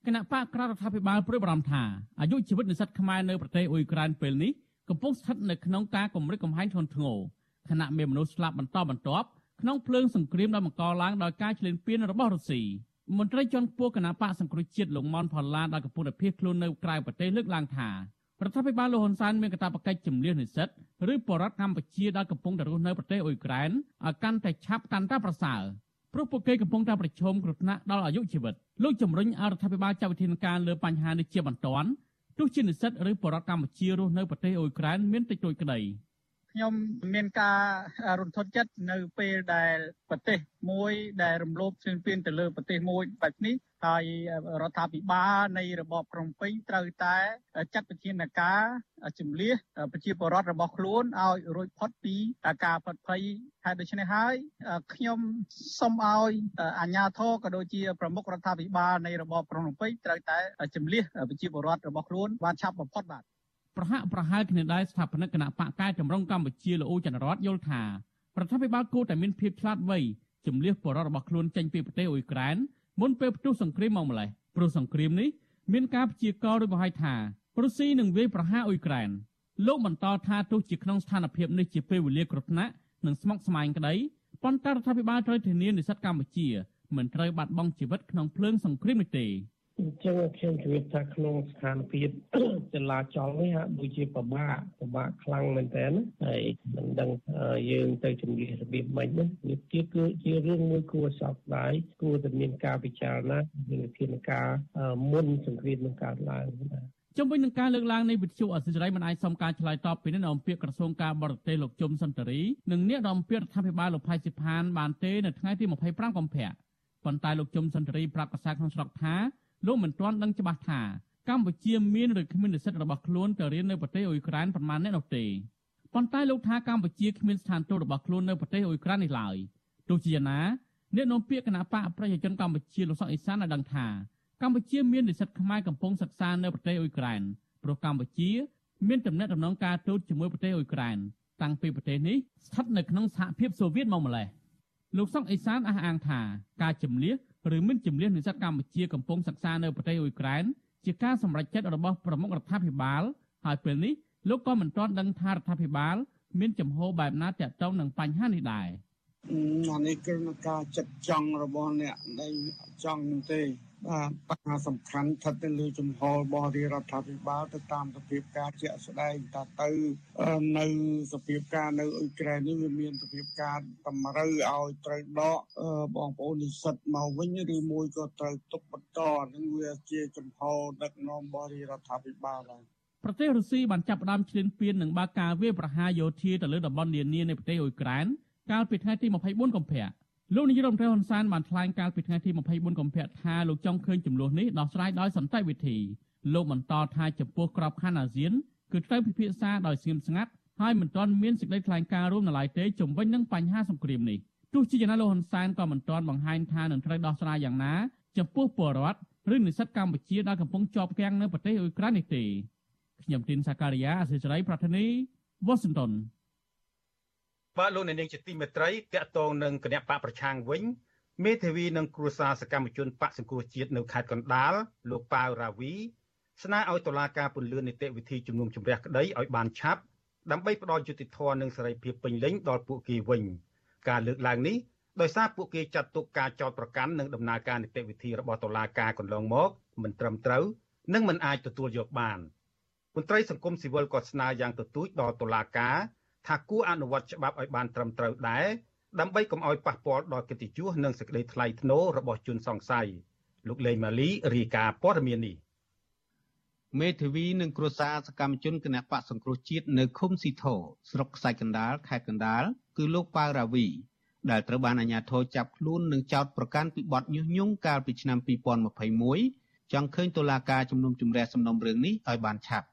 គណៈបកក្រៅរដ្ឋាភិបាលព្រួយបារម្ភថាអាយុជីវិតនិស្សិតខ្មែរនៅប្រទេសអ៊ុយក្រែនពេលនេះកំពុងស្ថិតនៅក្នុងការគម្រិតកំហែងធ្ងន់ធ្ងរ ខណៈមានមនុស្សស្លាប់បន្តបន្ទាប់ក្នុងភ្លើងសង្គ្រាមដែលបង្កឡើងដោយការឈ្លានពានរបស់រុស្ស៊ីមន្ត្រីជាន់ខ្ពស់គណៈបកសង្គ្រោះជាតិលោកមុនផល្លាដែលកំពុងតែភៀសខ្លួននៅក្រៅប្រទេសលើកឡើងថារដ្ឋាភិបាលលោកហ៊ុនសែនមានកាតព្វកិច្ចជំនះនិស្សិតឬបរដ្ឋកម្ពុជាដែលកំពុងតែរស់នៅប្រទេសអ៊ុយក្រែនឲ្យកាន់តែឆាប់កាន់តែប្រសើរព្រោះពួកគេកំពុងតែប្រឈមគ្រោះថ្នាក់ដល់អាយុជីវិតលោកជំរុញឲ្យរដ្ឋាភិបាលចាត់វិធានការលើបញ្ហានេះជាបន្ទាន់ទោះជានិស្សិតឬបរដ្ឋកម្ពុជារស់នៅប្រទេសអ៊ុយក្រែនមានតិចតួចក្តី។ ខ្ញុំមានការរន្ធត់ចិត្តនៅពេលដែលប្រទេសមួយដែលរំលោភឈ្លានពានទៅលើប្រទេសមួយបែបនេះហើយរដ្ឋាភិបាលនៃរបបភ្នំពេញត្រូវតែចាត់វិធានការជំលះប្រជាពលរដ្ឋរបស់ខ្លួនឲ្យរួចផុតពីការផិតភ័យហើយដូច្នេះហើយខ្ញុំសូមឲ្យអាជ្ញាធរក៏ដូចជាប្រមុខរដ្ឋាភិបាលនៃរបបភ្នំពេញត្រូវតែជំលះប្រជាពលរដ្ឋរបស់ខ្លួនបានឆាប់បំផុតបាទ ប្រហាក់ប្រហែលគ្នាដែរស្ថាបនិកគណៈបកកែតម្រង់កម្ពុជាលោកអូចន្ទរតយល់ថារដ្ឋាភិបាលគួរតែមានភាពឆ្លាតវៃជំលះបរិបទរបស់ខ្លួនចេញពីប្រទេសអ៊ុយក្រែនមុនពេលផ្ទុះសង្គ្រាមមកម្លេះព្រោះសង្គ្រាមនេះមានការព្យាករណ៍ដោយបង្ហាញថារុស្ស៊ីនឹងវាយប្រហារអ៊ុយក្រែនលោកបន្តថាទោះជាក្នុងស្ថានភាពនេះជាពេលវេលាគ្រោះថ្នាក់និងស្មុគស្មាញក្តីប៉ុន្តែរដ្ឋាភិបាលត្រូវធានានិស្សិតកម្ពុជាមិនត្រូវបាត់បង់ជីវិតក្នុងភ្លើងសង្គ្រាមនេះទេ អញ្ចឹងខ្ញុំជម្រាបថាក្នុងស្ថានភាពចលាចលនេះហាក់ដូចជាពិបាកពិបាកខ្លាំងមែនតើហើយមិនដឹងយើងទៅជំនះរបៀបម៉េចនោះវាទៀតគឺជារឿងមួយគួរសោកស្ដាយគួរតែមានការពិចារណាមានវិធានការមុនសង្គ្រាមនឹងកើតឡើងណាជុំវិញនឹងការលើកឡើងនៃវិទ្យុអសិរ័យមិនអាចសុំការឆ្លើយតបពីអ្នកអំពាវក្រសួងការបរទេសលោកជុំសុនតរីនិងអ្នកអំពាវរដ្ឋាភិបាលលោកផៃសិផានបានទេនៅថ្ងៃទី25កុម្ភៈប៉ុន្តែលោកជុំសុនតរីប្រាប់កាសែតក្នុងស្រុកថា លោកមិនទាន់ដឹងច្បាស់ថាកម្ពុជាមានឬគ្មាននិស្សិតរបស់ខ្លួនទៅរៀននៅប្រទេសអ៊ុយក្រែនប្រមាណអ្នកនោះទេប៉ុន្តែលោកថាកម្ពុជាគ្មានស្ថានទូតរបស់ខ្លួននៅប្រទេសអ៊ុយក្រែននេះឡើយទោះជាយ៉ាងណាអ្នកនាំពាក្យគណៈបកប្រជាជនកម្ពុជាលោកសុកអេសានបានដឹងថាកម្ពុជាមាននិស្សិតខ្មែរកំពុងសិក្សានៅប្រទេសអ៊ុយក្រែនព្រោះកម្ពុជាមានទំនាក់ទំនងការទូតជាមួយប្រទេសអ៊ុយក្រែនតាំងពីប្រទេសនេះស្ថិតនៅក្នុងសហភាពសូវៀតមកម្ល៉េះលោកសុកអេសានអះអាងថាការជំនះ ឬមិនជំនះនិស្សិតកម្ពុជាកំពុងសិក្សានៅប្រទេសអ៊ុយក្រែនជាការសម្រេចចិត្តរបស់ប្រមុខរដ្ឋាភិបាលហើយពេលនេះលោកក៏មិនទាន់ដឹងថារដ្ឋាភិបាល មានចំហបែបណាទាក់ទងនឹងបញ្ហានេះដែរអានេះគឺការចិត្តចង់របស់អ្នកដែលចង់ទេ បាទបញ្ហាសំខាន់ស្ថិតនៅលើជំហររបស់រាជរដ្ឋាភិបាលទៅតាមសភាពការជាក់ស្ដែងតើទៅនៅសភាពការនៅអ៊ុយក្រែននេះវាមានសភាពការតម្រូវឲ្យត្រូវដកបងប្អូននិស្សិតមកវិញឬមួយក៏ត្រូវទុកបន្តនឹងវាជាជំហរដឹកនាំរបស់រាជរដ្ឋាភិបាលហើយប្រទេសរុស្ស៊ីបានចាប់ផ្ដើមឈ្លានពាននិងបើកការវាយប្រហារយោធាទៅលើតំបន់នានានៃប្រទេសអ៊ុយក្រែនកាលពីថ្ងៃទី24កុម្ភៈ លោកនាយរដ្ឋមន្ត្រីហ៊ុនសែនបានថ្លែងកាលពីថ្ងៃទី24កុម្ភៈថាលោកចង់ឃើញចំនួននេះដោះស្រាយដោយសន្តិវិធីលោកបន្តថាចំពោះក្របខ័ណ្ឌអាស៊ានគឺត្រូវពិភាក្សាដោយស្ងៀមស្ងាត់ហើយមិនទាន់មានសេចក្តីថ្លែងការណ៍រួមនៅឡើយទេជំវិញនឹងបញ្ហាសង្គ្រាមនេះទោះជាយ៉ាងណាលោកហ៊ុនសែនក៏មិនទាន់បង្ហាញថានឹងត្រូវដោះស្រាយយ៉ាងណាចំពោះពលរដ្ឋឬនិស្សិតកម្ពុជាដែលកំពុងជាប់គាំងនៅប្រទេសអ៊ុយក្រែននេះទេខ្ញុំទីនសាការីយ៉ាអសិរ័យប្រធានីវ៉ាស៊ីនតោន បាទលោកអ្នកនាងជាទីមេត្រីតកតងនឹងគណៈបកប្រឆាំងវិញមេធាវីនិងគ្រួសារសកម្មជនបកសង្គ្រោះជាតិនៅខេត្តកណ្ដាលលោកប៉ាវរាវីស្នើឲ្យតុលាការពន្យានីតិវិធីជំនុំជម្រះក្តីឲ្យបានឆាប់ដើម្បីផ្ដល់យុត្តិធម៌និងសេរីភាពពេញលេញដល់ពួកគេវិញការលើកឡើងនេះដោយសារពួកគេចាត់ទុកការចោទប្រកាន់និងដំណើរការនីតិវិធីរបស់តុលាការកន្លងមកមិនត្រឹមត្រូវនិងមិនអាចទទួលយកបានមន្ត្រីសង្គមស៊ីវិលក៏ស្នើយ៉ាងទទូចដល់តុលាការ ថាគួរអនុវត្តច្បាប់ឲ្យបានត្រឹមត្រូវដែរដើម្បីកុំឲ្យប៉ះពាល់ដល់កិត្តិយសនិងសេចក្តីថ្លៃថ្នូររបស់ជនសង្ស័យលោកលេងម៉ាលីរាយការណ៍ព័ត៌មាននេះមេធាវីនិងគ្រួសារសកម្មជនគណៈបកសង្គ្រោះជាតិនៅឃុំស៊ីធោស្រុកខ្សាច់កណ្ដាលខេត្តកណ្ដាលគឺលោកប៉ៅរាវី ដែលត្រូវបានអាជ្ញាធរចាប់ខ្លួននិងចោទប្រកាន់ពីបទញុះញង់កាលពីឆ្នាំ2021ចង់ឃើញតុលាការជំនុំជម្រះសំណុំរឿងនេះឲ្យបានឆាប់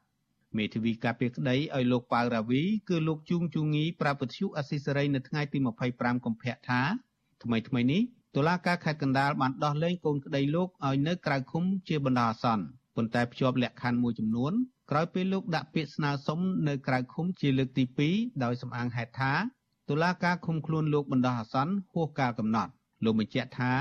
មេធាវីការពារក្តីឲ្យលោកប៉ៅរាវីគឺលោកជួងជូងីប្រាប់វិទ្យុអស៊ីសេរីនៅថ្ងៃទី25កុម្ភៈថាថ្មីថ្មីនេះតុលាការខេត្តកណ្ដាលបានដោះលែងកូនក្តីលោកឲ្យនៅក្រៅឃុំជាបណ្ដោះអាសន្នប៉ុន្តែភ្ជាប់លក្ខខណ្ឌមួយចំនួនក្រោយពេលលោកដាក់ពាក្យស្នើសុំនៅក្រៅឃុំជាលើកទី2ដោយសំអាងហេតុថាតុលាការឃុំខ្លួនលោកបណ្ដោះអាសន្នហួសកាលកំណត់លោកបញ្ជាក់ថា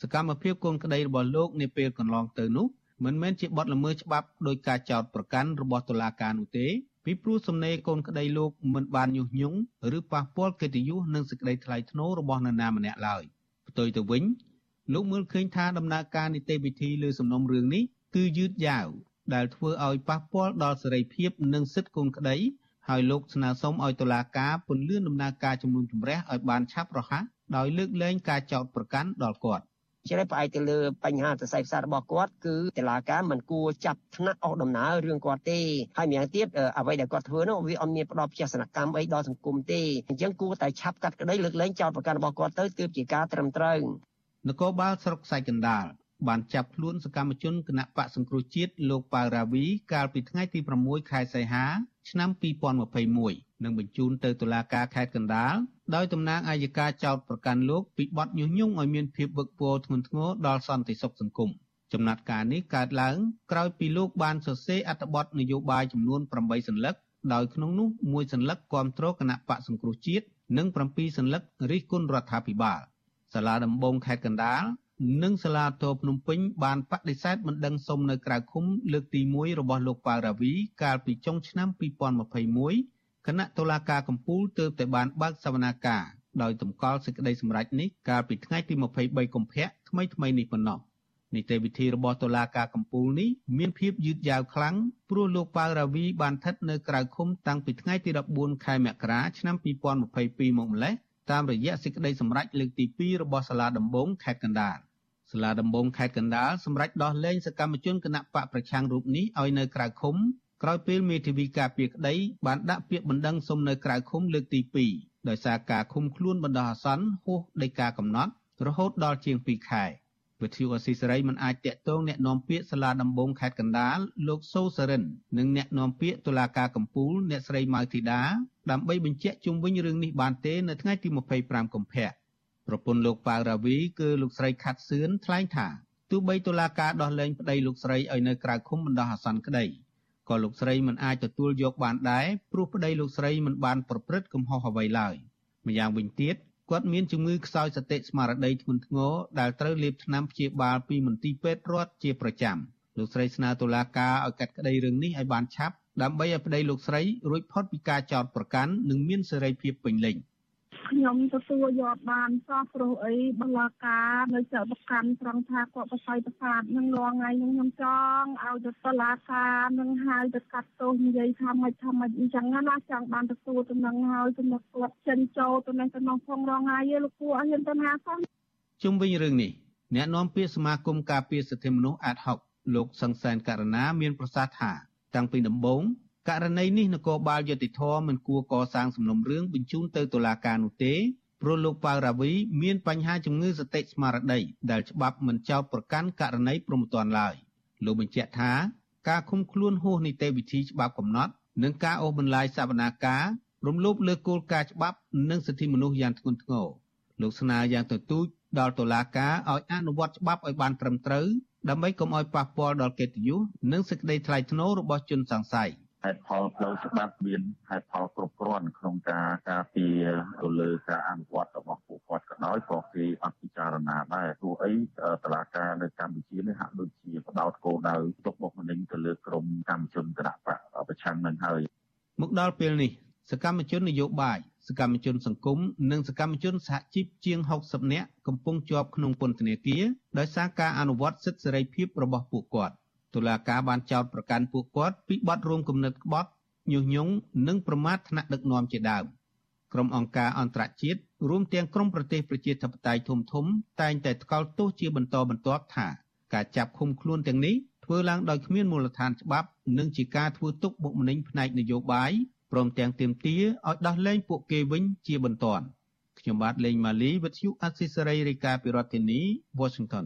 សកម្មភាពកូនក្តីរបស់លោកនាពេលកន្លងទៅនោះ មិនមែនជាបទល្មើសច្បាប់ដោយការចោទប្រកាន់របស់តុលាការនោះទេពីព្រោះសំណេរកូនក្តីលោកមិនបានញុះញង់ឬប៉ះពាល់កិត្តិយសនិងសេចក្តីថ្លៃថ្នូររបស់នរណាម្នាក់ឡើយផ្ទុយទៅវិញលោកមើលឃើញថាដំណើរការនីតិវិធីលើសំណុំរឿងនេះគឺយឺតយ៉ាវដែលធ្វើឲ្យប៉ះពាល់ដល់សេរីភាពនិងសិទ្ធិកូនក្តីហើយលោកស្នើសុំឲ្យតុលាការពន្យាដំណើរការជំនុំជម្រះឲ្យបានឆាប់រហ័សដោយលើកលែងការចោទប្រកាន់ដល់គាត់ ជ្រើផ្អែកទៅលើបញ្ហាសរសៃផ្សាររបស់គាត់គឺតឡាការមិនគួរចាប់ថ្នាក់អស់ដំណើររឿងគាត់ទេហើយម្យ៉ាងទៀតអ្វីដែលគាត់ធ្វើនោះវាអត់មានផ្ដល់ផ្ទះសនកម្មអីដល់សង្គមទេអញ្ចឹងគួរតែឆាប់កាត់ក្តីលើកលែងចោតប្រកាន់របស់គាត់ទៅទើបជាការត្រឹមត្រូវនគរបាលស្រុកសៃកណ្ដាលបានចាប់ខ្លួនសកម្មជនគណៈបកសង្គ្រោះជាតិលោកប៉ៅរាវីកាលពីថ្ងៃទី6ខែសីហា ឆ្នាំ2021 និងបញ្ជូនទៅតុលាការខេត្តកណ្ដាលដោយតំណាងអាយកាចោតប្រកាន់លោកពីបទញុះញង់ឲ្យមានភាពវឹកវរធ្ងន់ធ្ងរដល់សន្តិសុខសង្គមចំណាត់ការនេះកើតឡើងក្រោយពីលោកបានសរសេរអត្ថបទនយោបាយចំនួន8សន្លឹកដោយក្នុងនោះមួយសន្លឹកគាំទ្រគណៈបកសង្គ្រោះជាតិនិង7សន្លឹករិះគន់រដ្ឋាភិបាលសាលាដំបងខេត្តកណ្ដាលនិងសាលាតោភ្នំពេញបានបដិសេធមិនដឹងសុំនៅក្រៅឃុំលើកទី1របស់លោកប៉ៅរាវីកាលពីចុងឆ្នាំ2021 គណៈតុលាការកំពូលទើបតែបានបើកសវនាការដោយតម្កល់សេចក្តីសម្រេចនេះកាលពីថ្ងៃទី23កុម្ភៈថ្មីថ្មីនេះប៉ុណ្ណោះនីតិវិធីរបស់តុលាការកំពូលនេះមានភាពយឺតយ៉ាវខ្លាំងព្រោះលោកប៉ៅរាវីបានស្ថិតនៅក្រៅឃុំតាំងពីថ្ងៃទី14ខែមករាឆ្នាំ2022មកម្លេះតាមរយៈសេចក្តីសម្រេចលើកទី2របស់សាលាដំបងខេត្តកណ្ដាលសាលាដំបងខេត្តកណ្ដាលសម្រេចដោះលែងសកម្មជនគណៈបកប្រឆាំងរូបនេះឲ្យនៅក្រៅឃុំ ក្រោយពេលមេធាវីការពារក្តីបានដាក់ពាក្យបណ្ដឹងសុំនៅក្រៅឃុំលើកទី2ដោយសារការឃុំខ្លួនបណ្ដោះអាសន្នហួសដីកាកំណត់ រហូតដល់ជាង2ខែវិទ្យុអស៊ីសេរីមិនអាចតាក់ទងអ្នកនាំពាក្យសាលាដំបងខេត្តកណ្ដាលលោកសូសរិននិងអ្នកនាំពាក្យតុលាការកំពូលអ្នកស្រីម៉ៅធីតាដើម្បីបញ្ជាក់ជុំវិញរឿងនេះបានទេនៅថ្ងៃទី25កុម្ភៈប្រពន្ធលោកប៉ាវរាវីគឺលោកស្រីខាត់សឿនថ្លែងថាទោះបីតុលាការដោះលែងប្តីលោកស្រីឲ្យនៅក្រៅឃុំបណ្ដោះអាសន្នក្តី ក៏លោកស្រីមិនអាចទទួលយកបានដែរព្រោះប្តីលោកស្រីមិនបានប្រព្រឹត្តកំហុសអ្វីឡើយម្យ៉ាងវិញទៀតគាត់មានជំងឺខ្សោយសតិស្មារតីធ្ងន់ធ្ងរដែលត្រូវលេបថ្នាំព្យាបាលពីមន្ទីរពេទ្យរដ្ឋជាប្រចាំលោកស្រីស្នើតុលាការឲ្យកាត់ក្តីរឿងនេះឲ្យបានឆាប់ដើម្បីឲ្យប្តីលោកស្រីរួចផុតពីការចោទប្រកាន់និងមានសេរីភាពពេញលេញ ខ្ញុំទទួលយកបានសោះព្រោះអីបលាការនៅចៅប្រកាន់ត្រង់ថាគាត់បស័យប្រសាទនឹងរងថ្ងៃនឹងខ្ញុំចង់ឲ្យទៅបលាការនឹងហៅទៅកាត់ទោសនិយាយថាមិនថាមិនអញ្ចឹងណាចង់បានទទួលទៅនឹងហើយចំណុចគាត់ចិនចូលទៅនឹងទៅក្នុងផងរងថ្ងៃលោកគួរឲ្យហ៊ានទៅណាសោះជុំវិញរឿងនេះអ្នកនាំពាក្យសមាគមការពារសិទ្ធិមនុស្សអាតហុកលោកសង្សានករណាមានប្រសាសន៍ថាតាំងពីដំបូង ករណីនេះនគរបាលយុតិធម៌មិនគួរកសាងសំណុំរឿងបញ្ជូនទៅតុលាការនោះទេព្រោះលោកប៉ៅរាវីមានបញ្ហាជំងឺសតិស្មារតីដែលច្បាប់មិនចោទប្រកាន់ករណីព្រមទានឡើយលោកបញ្ជាក់ថាការឃុំខ្លួនហួសនីតិវិធីច្បាប់កំណត់និងការអូសបន្លាយសវនាការរំលោភលើគោលការណ៍ច្បាប់និងសិទ្ធិមនុស្សយ៉ាងធ្ងន់ធ្ងរលោកស្នើយ៉ាងទទូចដល់តុលាការឲ្យអនុវត្តច្បាប់ឲ្យបានត្រឹមត្រូវដើម្បីកុំឲ្យប៉ះពាល់ដល់កិត្តិយសនិងសេចក្តីថ្លៃថ្នូររបស់ជនសង្ស័យ ហេតុផលផ្លូវច្បាប់មានហេតុផលគ្រប់គ្រាន់ក្នុងការការពារទៅលើការអនុវត្តរបស់ពួកគាត់ក៏ដោយក៏គេអត់ពិចារណាដែរព្រោះអីតឡាការនៅកម្ពុជានេះហាក់ដូចជាបដោតគោលដៅទុកបុកម្នេញទៅលើក្រមកម្មជនគណៈបកប្រឆាំងនឹងហើយមកដល់ពេលនេះសកម្មជននយោបាយសកម្មជនសង្គមនិងសកម្មជនសហជីពជាង60នាក់កំពុងជាប់ក្នុងពន្ធនាគារដោយសារការអនុវត្តសិទ្ធិសេរីភាពរបស់ពួកគាត់ តុលាការបានចោទប្រកាន់ពួកគាត់ពីបទរួមគំនិតក្បត់ញុះញង់និងប្រមាថថ្នាក់ដឹកនាំជាដើមក្រុមអង្គការអន្តរជាតិរួមទាំងក្រុមប្រទេសប្រជាធិបតេយ្យធំធំតែងតែថ្កោលទោសជាបន្តបន្ទាប់ថាការចាប់ឃុំខ្លួនទាំងនេះធ្វើឡើងដោយគ្មានមូលដ្ឋានច្បាប់និងជាការធ្វើទុកបុកម្នេញផ្នែកនយោបាយព្រមទាំងទាមទារឲ្យដោះលែងពួកគេវិញជាបន្ទាន់ខ្ញុំបាទលេងម៉ាលីវិទ្យុអស៊ីសេរីរាយការណ៍ពីរដ្ឋធានី Washington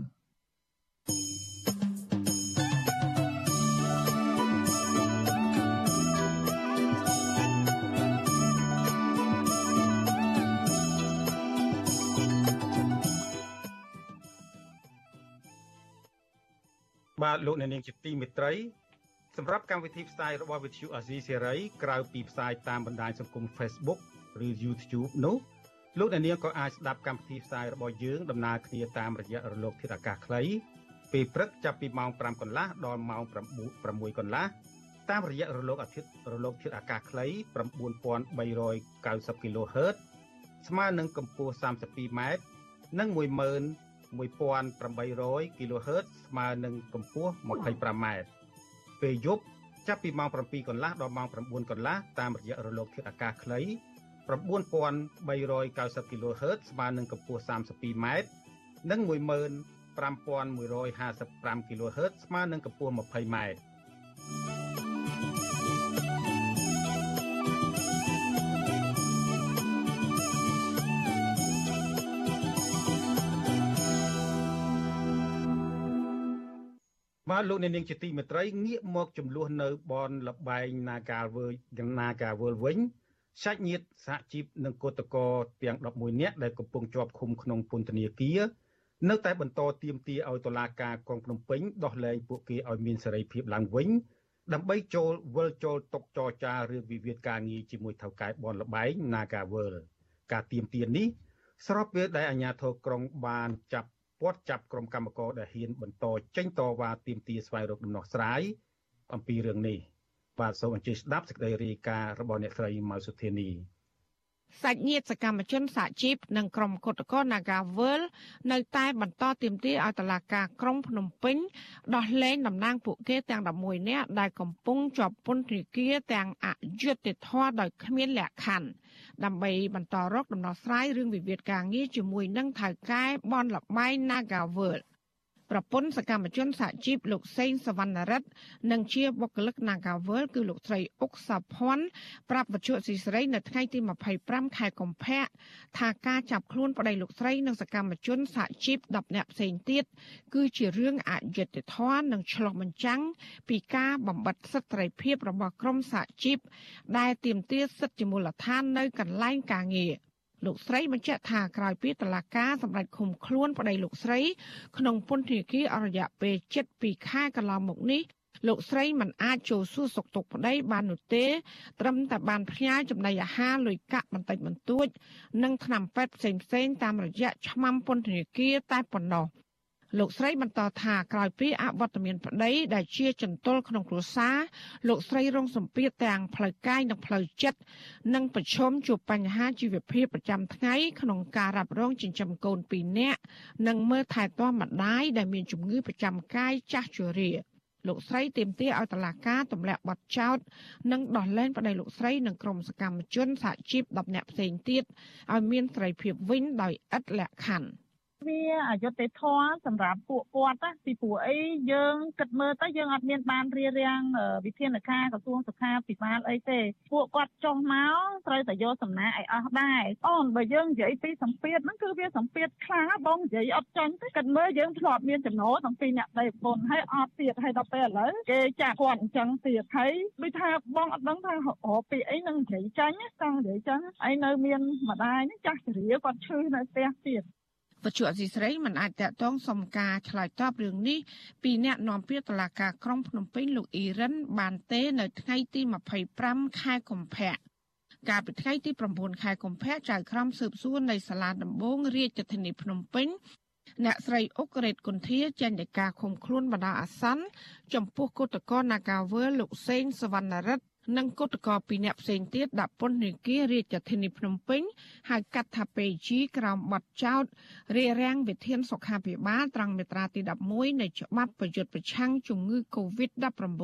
បបាទលោកអ្នកនាងជាទីមេត្រីសម្រាប់កម្មវិធីផ្សាយរបស់ Vithu Azizi Serai ក្រៅពីផ្សាយតាមបណ្ដាញសង្គម Facebook ឬ YouTube នោះលោកអ្នកនាងក៏អាចស្ដាប់កម្មវិធីផ្សាយរបស់យើងដំណើរគ្នាតាមរយៈរលកធាតុអាកាសខ្លីពេលព្រឹកចាប់ពីម៉ោង5កន្លះដល់ម៉ោង6កន្លះតាមរយៈរលកអាទិត្យរលកធាតុអាកាសខ្លី9390 kHz ស្មើនឹងកម្ពស់ 32m និង 11800 kHz ស្មើនឹងកម្ពស់ 25m ពេលយប់ចាប់ពីម៉ោង7កន្លះដល់ម៉ោង9កន្លះតាមរយៈរលកធាតុអាកាសខ្លី9390 kHz ស្មើនឹងកម្ពស់ 32m និង15155 kHz ស្មើនឹងកម្ពស់ 20m បាទលោកអ្នកនាងជាទីមេត្រីងាកមកចំនួននៅបនលបែង Nagavel Nagavel វិញសាច់ញាតិសហជីពនិងគឧតកោទាំង11នាក់ដែលកំពុងជាប់ឃុំក្នុងពន្ធនាគារនៅតែបន្តទាមទារឲ្យតុលាការក្រុងភ្នំពេញដោះលែងពួកគេឲ្យមានសេរីភាពឡើងវិញដើម្បីចូលវិលចូលតុចរចារឿងវិវាទការងារជាមួយថៅកែបនលបែង Nagavel ការទាមទារនេះស្របពេលដែលអាជ្ញាធរក្រុងបានចាប់ ពាត់ចាប់ក្រុមកម្មករដែលហ៊ានបន្តចេញតវ៉ាទាមទារស្វែងរកដំណោះស្រាយអំពីរឿងនេះបាទសូមអញ្ជើញស្ដាប់សេចក្តីរាយការណ៍របស់អ្នកស្រីម៉ៅសុធានីសាច់ញាតិសកម្មជនសហជីពនិងក្រុមគឧតកោ Nagavel នៅតែបន្តទាមទារឲ្យតុលាការក្រុងភ្នំពេញដោះលែងតំណាងពួកគេទាំង11នាក់ដែលកំពុងជាប់ពន្ធនាគារទាំងអយុត្តិធម៌ដោយគ្មានលក្ខខណ្ឌ ដើម្បីបន្តរកដំណោះស្រាយរឿងវិវាទការងារជាមួយនឹងថៅកែបនលបែង Nagavel ប្រពន្ធសកម្មជនសហជីពលោកសេងសវណ្ណរិទ្ធនិងជាបុគ្គលិក Nagavel គឺលោកស្រីអុកសាភ័ណ្ឌប្រាប់វិទ្យុស៊ីស្រីនៅថ្ងៃទី25ខែកុម្ភៈថាការចាប់ខ្លួនប្តីលោកស្រីនិងសកម្មជនសហជីព10នាក់ផ្សេងទៀតគឺជារឿងអយុត្តិធម៌និងឆ្លុះបញ្ចាំងពីការបំបិតសិទ្ធិសេរីភាពរបស់ក្រុមសហជីពដែលទាមទារសិទ្ធិជាមូលដ្ឋាននៅកន្លែងការងារ លោកស្រីបញ្ជាក់ថាក្រោយពីតឡាការសម្រាប់ឃុំខ្លួនប្តីលោកស្រី ក្នុងពន្ធនាគារអរយៈពេល7ខែកន្លងមកនេះលោកស្រីមិនអាចចូលសួរសុខទុក្ខប្តីបាននោះទេ ត្រឹមតែបានផ្ញើចំណីអាហារលុយកាក់បន្តិចបន្តួច និងថ្នាំពេទ្យផ្សេងៗតាមរយៈឆ្មាំពន្ធនាគារតែប៉ុណ្ណោះ លោកស្រីបន្តថាក្រោយពីអវត្តមានប្តីដែលជាចន្ទុលក្នុងគ្រួសារលោកស្រីរងសម្ពាធទាំងផ្លូវកាយនិងផ្លូវចិត្តនិងប្រឈមជួបបញ្ហាជីវភាពប្រចាំថ្ងៃក្នុងការរ៉ាប់រងចិញ្ចឹមកូន2នាក់និងមើលថែទាំម្ដាយដែលមានជំងឺប្រចាំកាយចាស់ជរាលោកស្រីទាមទារឲ្យតុលាការទម្លាក់បទចោទនិងដោះលែងប្តីលោកស្រីនិងក្រុមសកម្មជនសហជីព10នាក់ផ្សេងទៀតឲ្យមានសេរីភាពវិញដោយឥតលក្ខខណ្ឌ វាអយុត្តិធម៌សម្រាប់ពួកគាត់ណាពីព្រោះអីយើងគិតមើលទៅយើងអត់មានបានរៀបរៀងវិធានការក្រសួងសុខាភិបាលអីទេពួកគាត់ចុះមកត្រូវតែយកសំណាក់ឲ្យអស់ដែរអូនបើយើងនិយាយពីសម្ពាធហ្នឹងគឺវាសម្ពាធខ្លាំងបងនិយាយអត់ចាញ់ទេគិតមើលយើងធ្លាប់មានចំណូលទាំងពីរអ្នកដៃបុនហើយអត់ទៀតហើយដល់ពេលឥឡូវគេចាក់គាត់អញ្ចឹងទៀតហើយដូចថាបងអត់ដឹងថារកពីអីនឹងនិយាយចាញ់ចង់និយាយចឹងហើយនៅមានម្ដាយចាស់ជរាគាត់ឈឺនៅផ្ទះទៀត វត្ថុអសីស្រីមិនអាចតកតងសុំការឆ្លើយតបរឿងនេះពីអ្នកនាំពាក្យតុលាការក្រុងភ្នំពេញលោកអ៊ីរ៉ានបានទេនៅថ្ងៃទី25ខែកុម្ភៈកាលពីថ្ងៃទី9ខែកុម្ភៈចៅក្រមស៊ើបសួរនៃសាលាដំបងរាជធានីភ្នំពេញអ្នកស្រីអុករ៉េតគុន្ធាចេញដីកាឃុំខ្លួនបណ្ដោះអាសន្នចំពោះគឧតកោ Nagavel លោកសេងសវណ្ណរិទ្ធ និងគឧតកោពីរអ្នកផ្សេងទៀតដាក់ពន្ធនាគាររាជធានីភ្នំពេញហៅកាត់ថាពេជីក្រោមបទចោទរារាំងវិធានសុខាភិបាលត្រង់មាត្រាទី11នៃច្បាប់ប្រយុទ្ធប្រឆាំងជំងឺ Covid-19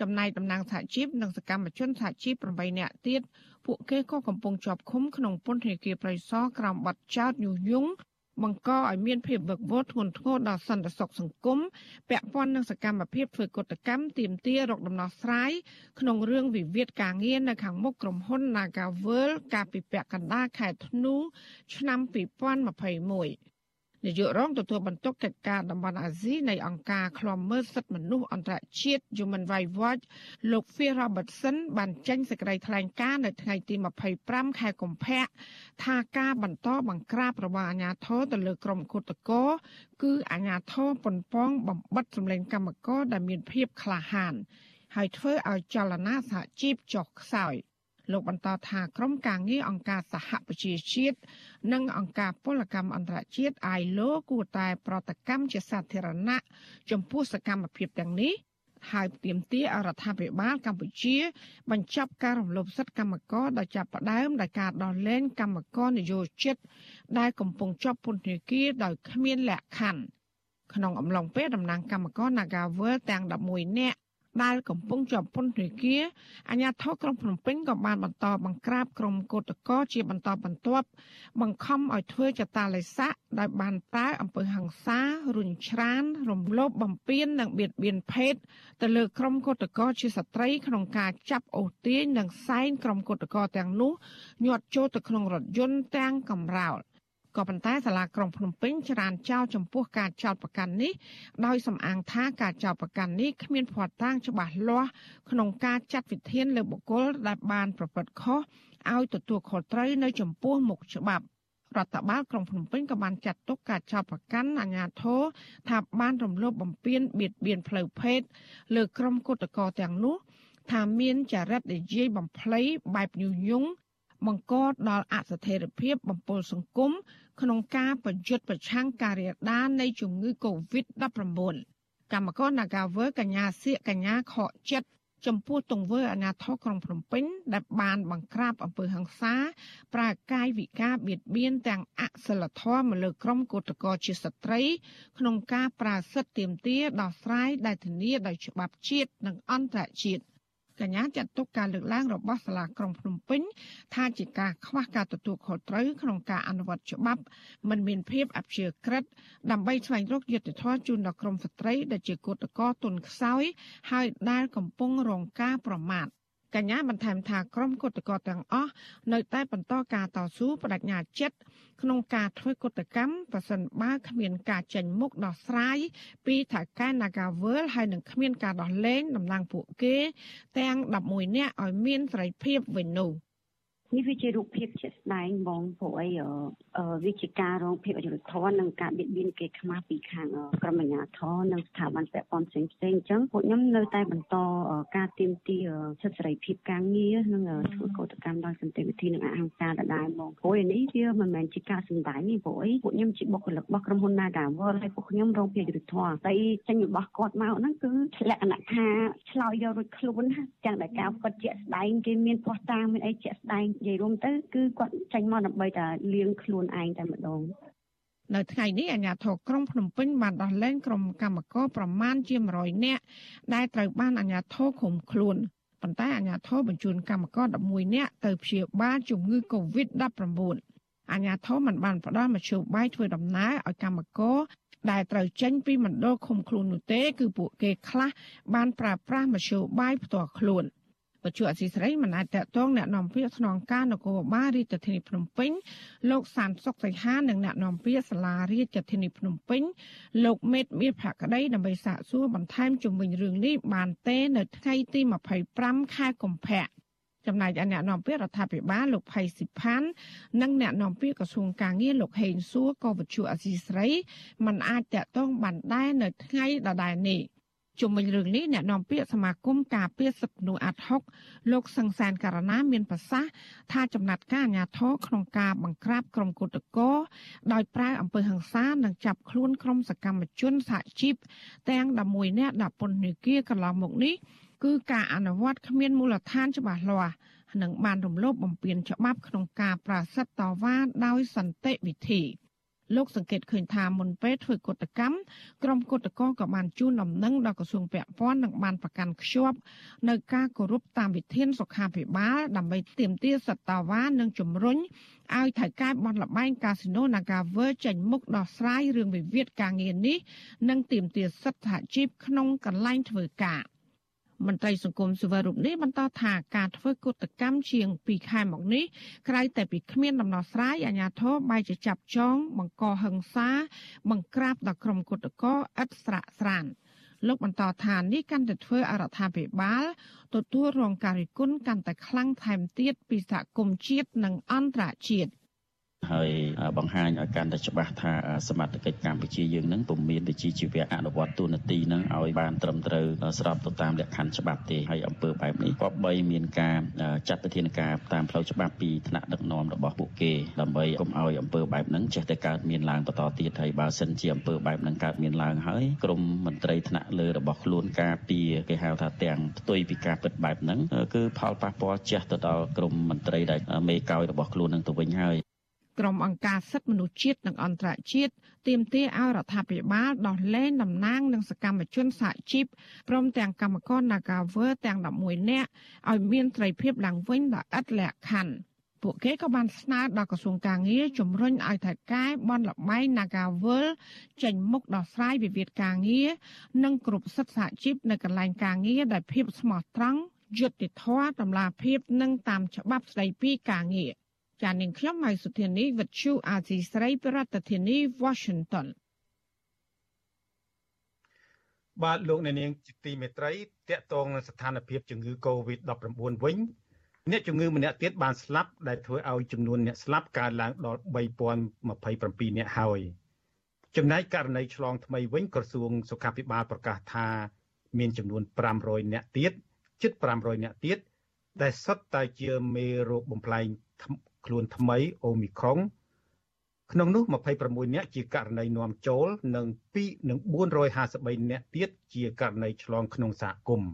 ចំណែកតំណាងសហជីពនិងសកម្មជនសហជីព8នាក់ទៀតពួកគេក៏កំពុងជាប់ឃុំក្នុងពន្ធនាគារប្រៃសណក្រោមបទចោទញុះញង់ បង្កឲ្យមានភាពវឹកវរធ្ងន់ធ្ងរដល់សន្តិសុខសង្គមពាក់ព័ន្ធនឹងសកម្មភាពធ្វើកតកម្មទាមទាររកដំណោះស្រាយក្នុងរឿងវិវាទការងារនៅខាងមុខក្រុមហ៊ុន Nagavel កាលពីពាក់កណ្ដាលខែធ្នូឆ្នាំ2021 នាយករងទទួលបន្ទុកកិច្ចការតំបន់អាស៊ីនៃអង្គការឃ្លាំមើលសិទ្ធិមនុស្សអន្តរជាតិ Human Rights Watch លោក Phil Robertson បានចេញសេចក្តីថ្លែងការណ៍នៅថ្ងៃទី25ខែកុម្ភៈថាការបន្តបង្ក្រាបរបស់អាជ្ញាធរទៅលើក្រុមគឧតកោគឺអាជ្ញាធរប៉ុនប៉ងបំបិតសម្លេងកម្មករដែលមានភាពក្លាហាន ហើយធ្វើឲ្យចលនាសហជីពចុះខ្សោយ។ លោកបន្តថាក្រុមការងារអង្គការសហប្រជាជាតិនិងអង្គការពលកម្មអន្តរជាតិ ILO គួរតែប្រតិកម្មជាសាធារណៈចំពោះសកម្មភាពទាំងនេះហើយទាមទារអរដ្ឋាភិបាលកម្ពុជា បញ្ចប់ការរំលោភសិទ្ធិកម្មករដោយចាប់ផ្ដើមដោយការដោះលែងកម្មករនយោជិត ដែលកំពុងជាប់ពន្ធនាគារដោយគ្មានលក្ខខណ្ឌក្នុងអំឡុងពេលតំណាងកម្មករ Nagavel ទាំង11នាក់ ដែលកំពុងជាប់ពន្ធនាគារអាជ្ញាធរក្រុងភ្នំពេញក៏បានបន្តបង្ក្រាបក្រុមកោតក្រជាបន្តបន្ទាប់បង្ខំឲ្យធ្វើចតាឡេស័កដោយបានប្រើអំពើហិង្សារុញច្រានរំលោភបំពាននិងបៀតបៀនភេទទៅលើក្រុមកោតក្រជាស្ត្រីក្នុងការចាប់អូសទាញនិងសែងក្រុមកោតក្រទាំងនោះញាត់ចូលទៅក្នុងរថយន្តទាំងកំរោល។ ក៏ប៉ុន្តែសាលាក្រុងភ្នំពេញច្រានចោលចំពោះការចោទប្រកាន់នេះដោយសំអាងថាការចោទប្រកាន់នេះគ្មានភ័ស្តុតាងច្បាស់លាស់ក្នុងការចាត់វិធានលើបុគ្គលដែលបានប្រព្រឹត្តខុសឲ្យទទួលខុសត្រូវនៅចំពោះមុខច្បាប់រដ្ឋបាលក្រុងភ្នំពេញក៏បានចាត់ទុកការចោទប្រកាន់អាជ្ញាធរថាបានរំលោភបំពានបៀតបៀនផ្លូវភេទលើក្រុមគុតកោទាំងនោះ ថាមានចរិតនិយាយបំភ្លៃបែបញុះញង់ បង្កដល់អស្ថិរភាពបំពុលសង្គមក្នុងការបញ្យុទ្ធប្រឆាំងការរាលដាលនៃជំងឺ Covid-19 កម្មករ Nagawer កញ្ញាសៀកកញ្ញាខកចិត្តចំពោះទង្វើអាញាធរក្រុងភ្នំពេញដែលបានបង្ក្រាបអំពើហិង្សា ប្រើកាយវិការបៀតបៀនទាំងអសិលធម៌មកលើក្រុមកោតក្រជាស្ត្រី ក្នុងការប្រើសិទ្ធិទាមទារដោះស្រាយដែលធានាដោយច្បាប់ជាតិនិងអន្តរជាតិ។ កញ្ញាចាត់ទុកការលើកឡើងរបស់សាលាក្រុងភ្នំពេញថាជាការខ្វះការទទួលខុសត្រូវក្នុងការអនុវត្តច្បាប់មិនមានភាពអព្យាក្រឹតដើម្បីស្វែងរកយុត្តិធម៌ជូនដល់ក្រុមស្ត្រីដែលជាគឧតកោទុនខ្សោយហើយដែលកំពុងរងការប្រមាថ កញ្ញាបន្ថែមថាក្រុមគុតកោទាំងអស់នៅតែបន្តការតស៊ូបដិញ្ញាចិត្តក្នុងការធ្វើគុតកម្មប្រសិនបើគ្មានការចេញមុខដោះស្រាយពីថៅកែ Nagavel ហើយនឹងគ្មានការដោះលែងតំណាងពួកគេ ទាំង11នាក់ឲ្យមានសេរីភាពវិញនោះ។ នេះវាជារូបភាពជាក់ស្ដែងហ្មងព្រោះអីវាជាការរងភាពអយុត្តិធម៌និងការបៀតបៀនគេខ្មាស់ពីខាងក្រមអាជ្ញាធរនិងស្ថាប័នពាក់ព័ន្ធផ្សេងផ្សេងអញ្ចឹងពួកខ្ញុំនៅតែបន្តការទៀមទាសិទ្ធិសេរីភាពការងារនិងធ្វើកោតកម្មដោយសន្តិវិធីនិងអហិង្សាដដែលហ្មងព្រោះនេះវាមិនមែនជាការសម្ដែងទេព្រោះអីពួកខ្ញុំជាបុគ្គលិករបស់ក្រុមហ៊ុន Nagawal ហើយពួកខ្ញុំរងភាពអយុត្តិធម៌តែចេញរបស់គាត់មកហ្នឹងគឺលក្ខណៈថាឆ្លោយយករួចខ្លួនចឹងតែការពិតជាក់ស្ដែងគេមានភ័ស្តុតាងមានអីជាក់ស្ដែងនិយាយរួមទៅគឺគាត់ចេញមកដើម្បីតែលៀងខ្លួនឯងតែម្ដងនៅថ្ងៃនេះអាជ្ញាធរក្រុងភ្នំពេញបានដោះលែងក្រុមកម្មករប្រមាណជា100នាក់ដែលត្រូវបានអាជ្ញាធរឃុំខ្លួនប៉ុន្តែអាជ្ញាធរបញ្ជូនកម្មករ11នាក់ទៅព្យាបាលជំងឺ Covid-19 អាជ្ញាធរមិនបានផ្ដល់មធ្យោបាយធ្វើដំណើរឲ្យកម្មករដែលត្រូវចេញពីមណ្ឌលឃុំខ្លួននោះទេ គឺពួកគេខ្លះបានប្រើប្រាស់មធ្យោបាយផ្ទាល់ខ្លួន។ បច្ចុប្បន្នអសីស្រីមិនអាចតតងแนะនាំពាក្យស្នងការនគរបាលរាជធានីភ្នំពេញលោកសានសុកសីហានិងแนะនាំពាក្យសាលារាជធានីភ្នំពេញលោកមេតមាសភក្តីដើម្បីសាកសួរបន្ថែមជំវិញរឿងនេះបានទេនៅថ្ងៃទី25ខែកុម្ភៈចំណែកឯអ្នកនាំពាក្យរដ្ឋាភិបាលលោកផៃស៊ីផាន់និងអ្នកនាំពាក្យក្រសួងកាងារលោកហេងសួរក៏វិទ្យុអសីស្រីមិនអាចតតងបានដែរនៅថ្ងៃដដែលនេះ។ ជុំវិញរឿងនេះអ្នកនាំពាក្យសមាគមការពារសិទ្ធិមនុស្សអាត់ហុកលោកសង្សានករណាមានប្រសាសន៍ថាចំណាត់ការអាញាធរក្នុងការបង្ក្រាបក្រុមគឧតកោដោយប្រើអំពើហិង្សានិងចាប់ខ្លួនក្រុមសកម្មជនសហជីពទាំង11នាក់ដាក់ពន្ធនាគារកន្លងមកនេះគឺការអនុវត្តគ្មានមូលដ្ឋានច្បាស់លាស់និងបានរំលោភបំពានច្បាប់ក្នុងការប្រាស្រ័យតវ៉ាដោយសន្តិវិធី។ លោកសង្កេតឃើញថាមុនពេលធ្វើកុតកម្មក្រុមកុតកោក៏បានជូនដំណឹងដល់ក្រសួងពាក់ព័ន្ធនិងបានប្រកាន់ខ្ជាប់នៅការគោរពតាមវិធានសុខាភិបាល ដើម្បីទាមទារសតវ៉ានិងជំរុញឲ្យថៅកែបនលបែងកាស៊ីណូ Nagawer ចេញមុខដោះស្រាយរឿងវិវាទការងារនេះ និងទាមទារសិទ្ធិសហជីពក្នុងកន្លែងធ្វើការ។ មន្ត្រីសង្គមស៊ីវិលរូបនេះបន្តថាការធ្វើកុតកម្មជាង2ខែមកនេះក្រៅតែពីគ្មានដំណោះស្រាយអាជ្ញាធរបែរជាចាប់ចង បង្កហិង្សា បង្ក្រាបដល់ក្រុមគុតកោឥតស្រាកស្រានលោកបន្តថានេះកាន់តែធ្វើឲ្យរដ្ឋាភិបាលទទួលរងការរិះគន់កាន់តែខ្លាំងថែមទៀតពីសហគមន៍ជាតិនិងអន្តរជាតិ ហើយបង្ហាញឲ្យកាន់តែច្បាស់ថាសមត្ថកិច្ចកម្ពុជាយើងនឹងពុំមានវិជ្ជាជីវៈអនុវត្តទូនាទីនឹងឲ្យបានត្រឹមត្រូវស្របទៅតាមលក្ខខណ្ឌច្បាប់ទេហើយអំពើបែបនេះក៏បីមានការចាត់វិធានការតាមផ្លូវច្បាប់ពីថ្នាក់ដឹកនាំរបស់ពួកគេដើម្បីកុំឲ្យអំពើបែបហ្នឹងចេះតែកើតមានឡើងបន្តទៀតហើយបើសិនជាអំពើបែបហ្នឹងកើតមានឡើងហើយក្រមមន្ត្រីថ្នាក់លើរបស់ខ្លួនការពីគេហៅថាទាំងផ្ទុយពីការពិតបែបហ្នឹងគឺផលប៉ះពាល់ជះទៅដល់ក្រមមន្ត្រីដែលមេកោយរបស់ខ្លួននឹងទៅវិញហើយ ក្រុមអង្គការសិទ្ធិមនុស្សជាតិនិងអន្តរជាតិទាមទារឲ្យរដ្ឋាភិបាលដោះលែងតំណាងនិងសកម្មជនសហជីពព្រមទាំងកម្មករ Nagawer ទាំង11នាក់ឲ្យមានត្រីភាពឡើងវិញដោយឥតលក្ខខណ្ឌពួកគេក៏បានស្នើដល់ក្រសួងការងារជំរុញឲ្យថៃកែបនលបែង Nagavel ចេញមុខដោះស្រាយវិវាទការងារនិងគ្រប់សិទ្ធិសហជីពនៅកន្លែងការងារដោយភាពស្មោះត្រង់យុត្តិធម៌តម្លាភាពនិងតាមច្បាប់ស្តីពីការងារ។ ចានាងខ្ញុំម៉ៃសុធានីវិទ្យុអាស៊ីស្រីប្រធានាធិបតី Washington បាទលោកអ្នកនាងជាទីមេត្រីតកតងនឹងស្ថានភាពជំងឺ Covid-19 វិញអ្នកជំងឺម្នាក់ទៀតបានស្លាប់ដែលធ្វើឲ្យចំនួនអ្នកស្លាប់កើនឡើងដល់3027អ្នកហើយចំណែកករណីឆ្លងថ្មីវិញក្រសួងសុខាភិបាលប្រកាសថាមានចំនួន500អ្នកទៀតជិត500អ្នកទៀតដែលសុទ្ធតែជាមេរោគបំផ្លែង ខ្លួនថ្មីអូមីក្រុងក្នុងនោះ26នាក់ជាករណីនាំចូលនិង2និង453នាក់ទៀតជាករណីឆ្លងក្នុងសហគមន៍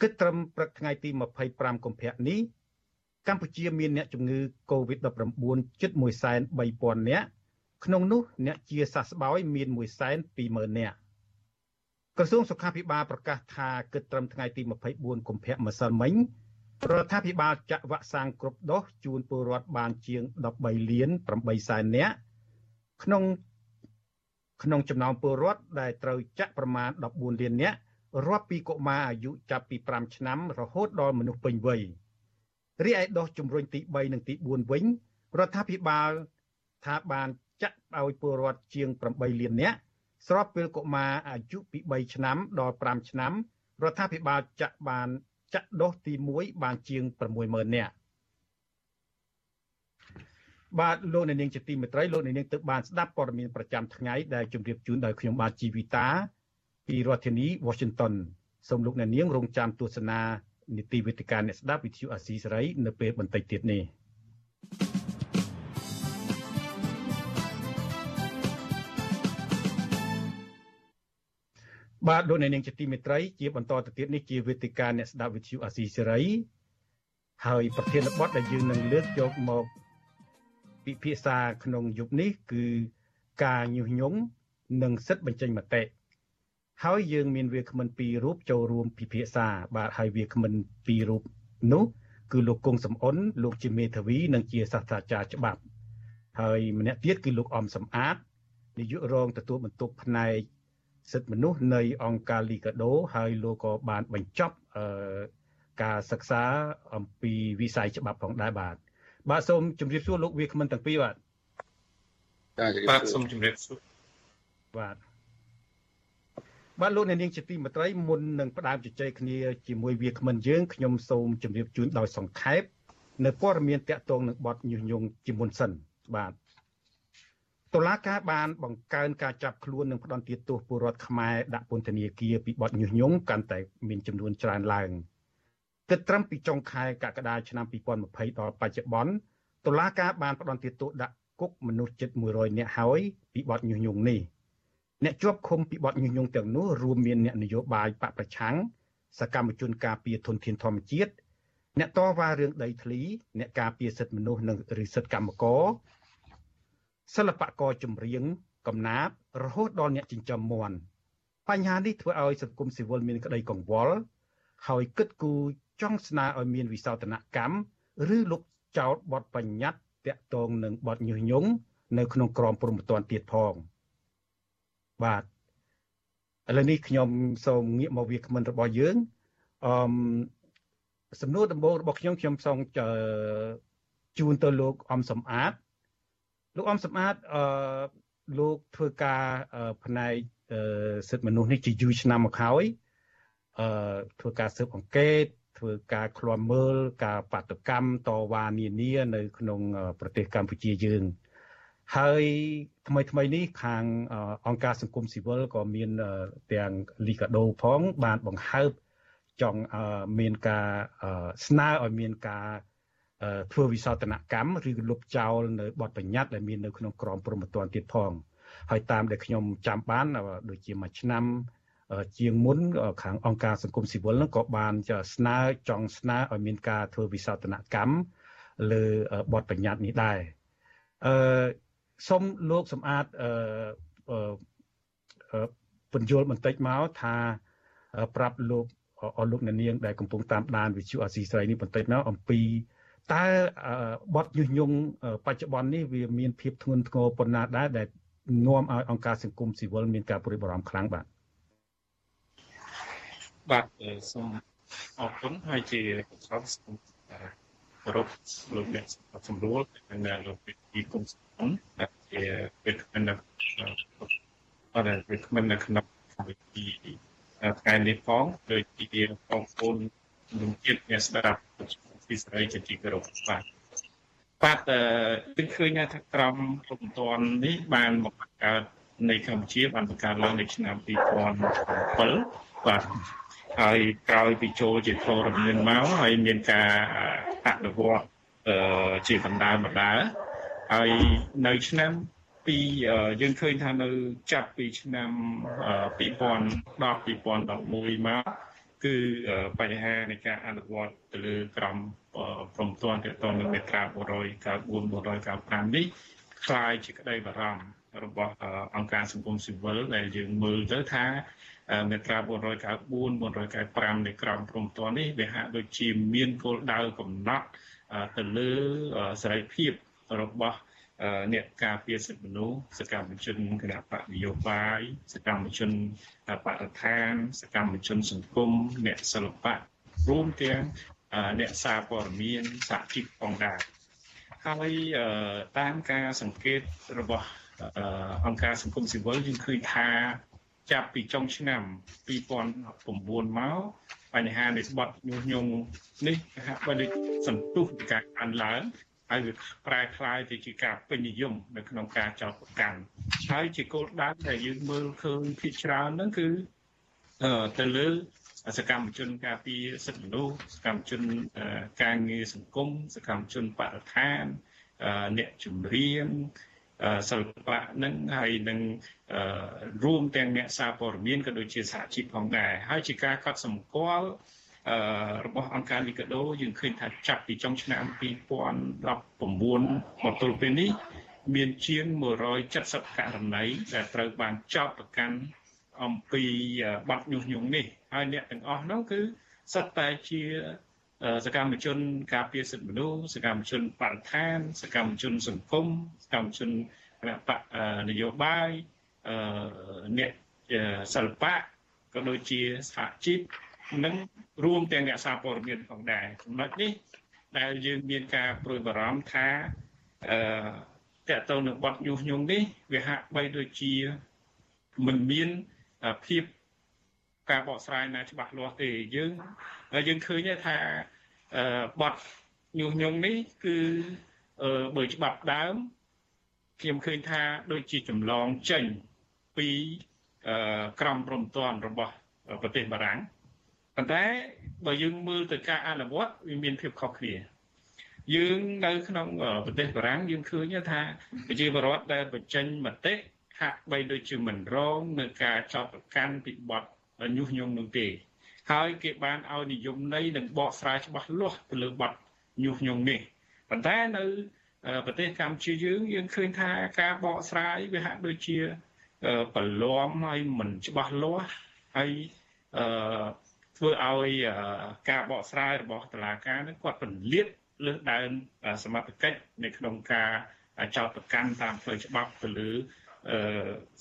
គិតត្រឹមព្រឹកថ្ងៃទី25កុម្ភៈនេះកម្ពុជាមានអ្នកជំងឺ Covid-19 ជិត130,000នាក់ក្នុងនោះអ្នកជាសះស្បើយមាន120,000នាក់ក្រសួងសុខាភិបាលប្រកាសថាគិតត្រឹមថ្ងៃទី24កុម្ភៈម្សិលមិញ រដ្ឋាភិបាលចាក់វ៉ាក់សាំងគ្រប់ដូសជូនពលរដ្ឋបានជាង13លាន8សែននាក់ក្នុងក្នុងចំណោមពលរដ្ឋដែលត្រូវចាក់ប្រមាណ14លាននាក់រាប់ពីកុមារអាយុចាប់ពី5ឆ្នាំរហូតដល់មនុស្សពេញវ័យរីឯដូសជំរុញទី3និងទី4វិញរដ្ឋាភិបាលថាបានចាក់ឲ្យពលរដ្ឋជាង8លាននាក់ស្របពេលកុមារអាយុពី3ឆ្នាំដល់5ឆ្នាំរដ្ឋាភិបាលចាក់បាន ចាក់ដូសទី1បានជាង60000នាក់បាទលោកអ្នកនាងជាទីមេត្រីលោកអ្នកនាងទើបបានស្ដាប់ព័ត៌មានប្រចាំថ្ងៃដែលជម្រាបជូនដោយខ្ញុំបាទជីវិតាពីរដ្ឋធានី Washington សូមលោកអ្នកនាងរងចាំទស្សនានីតិវិទ្យាអ្នកស្ដាប់វិទ្យុអាស៊ីសេរីនៅពេលបន្តិចទៀតនេះ បាទលោកអ្នកនាងជាទីមេត្រីជាបន្តទៅទៀតនេះជាវេទិកាអ្នកស្ដាប់វិទ្យុអាស៊ីសេរីហើយប្រធានបទដែលយើងនឹងលើកយកមកពិភាក្សាក្នុងយុគនេះគឺការញុះញង់និងសិទ្ធិបញ្ចេញមតិហើយយើងមានវាគ្មិនពីររូបចូលរួមពិភាក្សាបាទហើយវាគ្មិនពីររូបនោះគឺលោកគង់សំអនលោកជាមេធាវីនិងជាសាស្ត្រាចារ្យច្បាប់ ហើយម្នាក់ទៀតគឺលោកអំសំអាតនាយករងទទួលបន្ទុកផ្នែក សិទ្ធិមនុស្សនៃអង្គការលីកាដូ ហើយលោកក៏បានបញ្ចប់អឺការសិក្សាអំពីវិស័យច្បាប់ផងដែរបាទបាទសូមជម្រាបសួរលោកវាគ្មិនទាំងពីរបាទបាទសូមជម្រាបសួរបាទបាទលោកអ្នកនាងជាទីមេត្រីមុននឹងផ្ដើមជជែកគ្នាជាមួយវាគ្មិនយើងខ្ញុំសូមជម្រាបជូនដោយសង្ខេបនៅព័ត៌មានតកតងនឹងបទញុះញង់ជាមុនសិនបាទ តុលាការបានបង្កើនការចាប់ខ្លួននិងផ្ដន្ទាទោសពលរដ្ឋខ្មែរដាក់ពន្ធនាគារពីបទញុះញង់កាន់តែមានចំនួនច្រើនឡើងគិតត្រឹមពីចុងខែកក្កដាឆ្នាំ2020ដល់បច្ចុប្បន្នតុលាការបានផ្ដន្ទាទោសដាក់គុកមនុស្សជិត100នាក់ហើយពីបទញុះញង់នេះអ្នកជាប់ឃុំពីបទញុះញង់ទាំងនោះរួមមានអ្នកនយោបាយបកប្រឆាំងសកម្មជនការពារធនធានធម្មជាតិអ្នកតវ៉ារឿងដីធ្លីអ្នកការពារសិទ្ធិមនុស្សនិងឬសិទ្ធិកម្មករ សិល្បករចម្រៀងកំណាព្យរហូតដល់អ្នកចិញ្ចឹមមាន់បញ្ហានេះធ្វើឲ្យសង្គមស៊ីវិលមានក្តីកង្វល់ហើយគិតគូរចង់ស្នើឲ្យមានវិសោធនកម្មឬលុបចោលបទបញ្ញត្តិតាក់ទងនឹងបទញុះញង់នៅក្នុងក្រមព្រហ្មទណ្ឌទៀតផងបាទឥឡូវនេះខ្ញុំសូមងាកមកវាគ្មិនរបស់យើងអឺសំណួរដំបូងរបស់ខ្ញុំខ្ញុំសូមជូនទៅលោកអំសំអាត លោកអំសំអាតអឺលោកធ្វើការផ្នែកសិទ្ធិមនុស្សនេះជាយូរឆ្នាំមកហើយអឺធ្វើការស៊ើបអង្កេតធ្វើការឃ្លាំមើលការបាតកម្មតវ៉ានានានៅក្នុង ប្រទេសកម្ពុជាយើងហើយថ្មីថ្មីនេះខាងអង្គការសង្គមស៊ីវិលក៏មានទាំងលីកាដូផងបានបង្ហើបចង់មានការស្នើឲ្យមានការ ធ្វើវិសោធនកម្មឬលុបចោលនៅបទបញ្ញត្តិដែលមាននៅក្នុងក្រមព្រហ្មទណ្ឌទៀតផងហើយតាមដែលខ្ញុំចាំបានដូចជាមួយឆ្នាំជាងមុនខាងអង្គការសង្គមស៊ីវិលហ្នឹងក៏បានស្នើចង់ស្នើឲ្យមានការធ្វើវិសោធនកម្មលើបទបញ្ញត្តិនេះដែរអឺសូមលោកសំអាតអឺពន្យល់បន្តិចមកថាប្រាប់លោកអស់លោកអ្នកនាងដែលកំពុងតាមដានវិទ្យុអាស៊ីសេរីនេះបន្តិចមកអំពី តើបទញុះញង់បច្ចុប្បន្ននេះវាមានភាពធ្ងន់ធ្ងរប៉ុណ្ណាដែរដែលនាំឲ្យអង្គការសង្គមស៊ីវិលមានការព្រួយបារម្ភខ្លាំងបាទបាទសូមអរគុណហើយជាសពសូមគោរពលោកអ្នកសម្រួលនិងលោកវិទ្យាគុំសំដែលជាវិទ្យានៅអរវិទ្យានៅក្នុងវិទ្យាថ្ងៃនេះផងដូចជាបងប្អូននឹងជាតិអ្នកស្ដាប់ ពីស្រីជាទីគោរពបាទបាទទិញឃើញថាក្រមរំទាន់នេះបានមកកើតនៅកម្ពុជាបានបង្កើតឡើងនៅឆ្នាំ2007បាទហើយក្រោយពីចូលជាធរមានមកហើយមានការអនុវត្តជាបណ្ដាបណ្ដាហើយនៅឆ្នាំពីយើងឃើញថានៅចាប់ពីឆ្នាំ2010 2011មក គឺបញ្ហានៃការអនុវត្តទៅលើក្រមព្រមទាន់ទាក់ទងនឹងមេត្រា194 195នេះคล้ายជាក្តីបារម្ភរបស់អង្គការសង្គមស៊ីវិលដែលយើងមើលទៅថាមេត្រា494 495នៃក្រមព្រំទាន់នេះវាហាក់ដូចជាមានគោលដៅកំណត់ទៅលើសេរីភាពរបស់ អ្នកការពារសិទ្ធិមនុស្សសកម្មជនគណៈបកនយោបាយសកម្មជនបរិស្ថានសកម្មជនសង្គមអ្នកសិល្បៈរួមទាំងអ្នកសារព័ត៌មានសហជីពផងដែរហើយតាមការសង្កេតរបស់អង្គការសង្គមស៊ីវិលយើងឃើញថាចាប់ពីចុងឆ្នាំ2009មកបញ្ហានៃបទញុះញង់នេះហាក់បីដូចសន្ទុះនៃការអានឡើង ហើយវាប្រែคล้ายទៅជាការពេញនិយមនៅក្នុងការចោទប្រកាន់ហើយជាគោលដៅដែលយើងមើលឃើញភាគច្រើនហ្នឹងគឺទៅលើសកម្មជនការពារសិទ្ធិមនុស្សសកម្មជនការងារសង្គមសកម្មជនបរិស្ថានអ្នកជំនាញសិល្បៈនឹងហើយនឹងរួមទាំងអ្នកសារព័ត៌មានក៏ដូចជាសហជីពផងដែរហើយជាការកត់សម្គាល់ របស់អង្គការលីកាដូយើងឃើញថាចាប់ពីចុងឆ្នាំ2019មកទល់ពេលនេះមានជាង170ករណីដែលត្រូវបានចោទប្រកាន់អំពីបទញុះញង់នេះហើយអ្នកទាំងអស់នោះគឺសិតតែជាសកម្មជន ការពារសិទ្ធិមនុស្សសកម្មជនបរិស្ថាន សកម្មជនសង្គមសកម្មជនគណៈបកនយោបាយអ្នកសិល្បៈក៏ដូចជាសហជីព និងរួមទាំងអ្នកសារព័ត៌មានផងដែរចំណុចនេះដែលយើងមានការព្រួយបារម្ភថាអឺតកតទៅនឹងបទញុះញង់នេះវាហាក់បីដូចជាមិនមានភាពការបកស្រាយណាច្បាស់លាស់ទេយើងយើងឃើញថាបទញុះញង់នេះគឺបើច្បាប់ដើមខ្ញុំឃើញថាដូចជាចម្លងចេញពីក្រមព្រំទាន់របស់ប្រទេសបារាំង ប៉ុន្តែបើយើងមើលទៅការអនុវត្តវាមានភាពខុសគ្នាយើងនៅក្នុងប្រទេសបារាំងយើងឃើញថាប្រជាពលរដ្ឋដែលបញ្ចេញមតិហាក់បីដូចជាមិនរងនៅការចោទប្រកាន់ពីបទញុះញង់នោះទេហើយគេបានឲ្យនិយមន័យនិងបកស្រាយច្បាស់លាស់ទៅលើបទញុះញង់នេះប៉ុន្តែនៅប្រទេសកម្ពុជាយើងយើងឃើញថាការបកស្រាយវាហាក់ដូចជាប្រឡំហើយមិនច្បាស់លាស់ហើយអឺ ធ្វើឲ្យការបកស្រាយរបស់តុលាការនឹងគាត់ពន្លាតលើសដើមសមត្ថកិច្ចនៅក្នុងការចោទប្រកាន់តាមផ្លូវច្បាប់ទៅលើ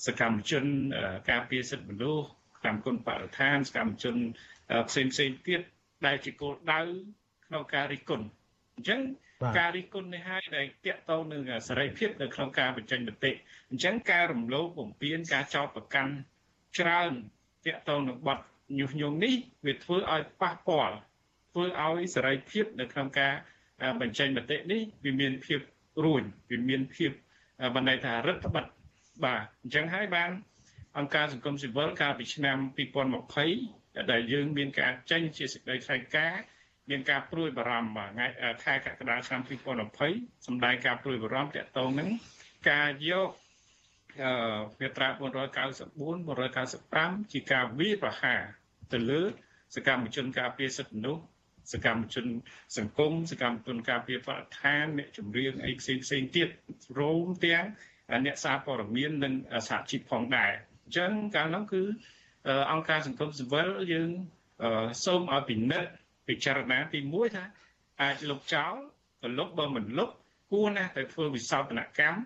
សកម្មជនការពារសិទ្ធិមនុស្សកម្មគុណបរិស្ថានសកម្មជនផ្សេងផ្សេងទៀតដែលជាគោលដៅក្នុងការរិះគន់អញ្ចឹងការរិះគន់នេះហើយដែលតាក់ទងនឹងសេរីភាពនៅក្នុងការបញ្ចេញមតិអញ្ចឹងការរំលោភបំពានការចោទប្រកាន់ច្រើនតាក់ទងនឹងបទ ញុះញង់នេះវាធ្វើឲ្យប៉ះពាល់ធ្វើឲ្យសេរីភាពនៅក្នុងការបញ្ចេញមតិនេះវាមានភាពរួញវាមានភាពបណ្ដៃថារដ្ឋបတ်បាទអញ្ចឹងហើយបានអង្គការសង្គមស៊ីវិលកាលពីឆ្នាំ2020ដែលយើងមានការចេញជាសេចក្តីថ្លែងការណ៍មានការព្រួយបារម្ភថ្ងៃខែកក្កដាឆ្នាំ2020សម្ដែងការព្រួយបារម្ភទាក់ទងនឹងការយកអឺ មាត្រា494 195ជាការវាយប្រហារទៅលើ សកម្មជនការពារសិទ្ធិមនុស្សសកម្មជន សង្គមសកម្មជនការពារបរិស្ថានអ្នកជំនាញអីផ្សេងផ្សេងទៀតរួមទាំងអ្នកសារព័ត៌មាននិងសហជីពផងដែរអញ្ចឹងកាលនោះគឺអង្គការសង្គមស៊ីវិលយើងសូមឲ្យពិនិត្យពិចារណាទី1ថាអាចលុបចោលក៏លុបបើមិនលុបគួរណាស់ទៅធ្វើវិសោធនកម្ម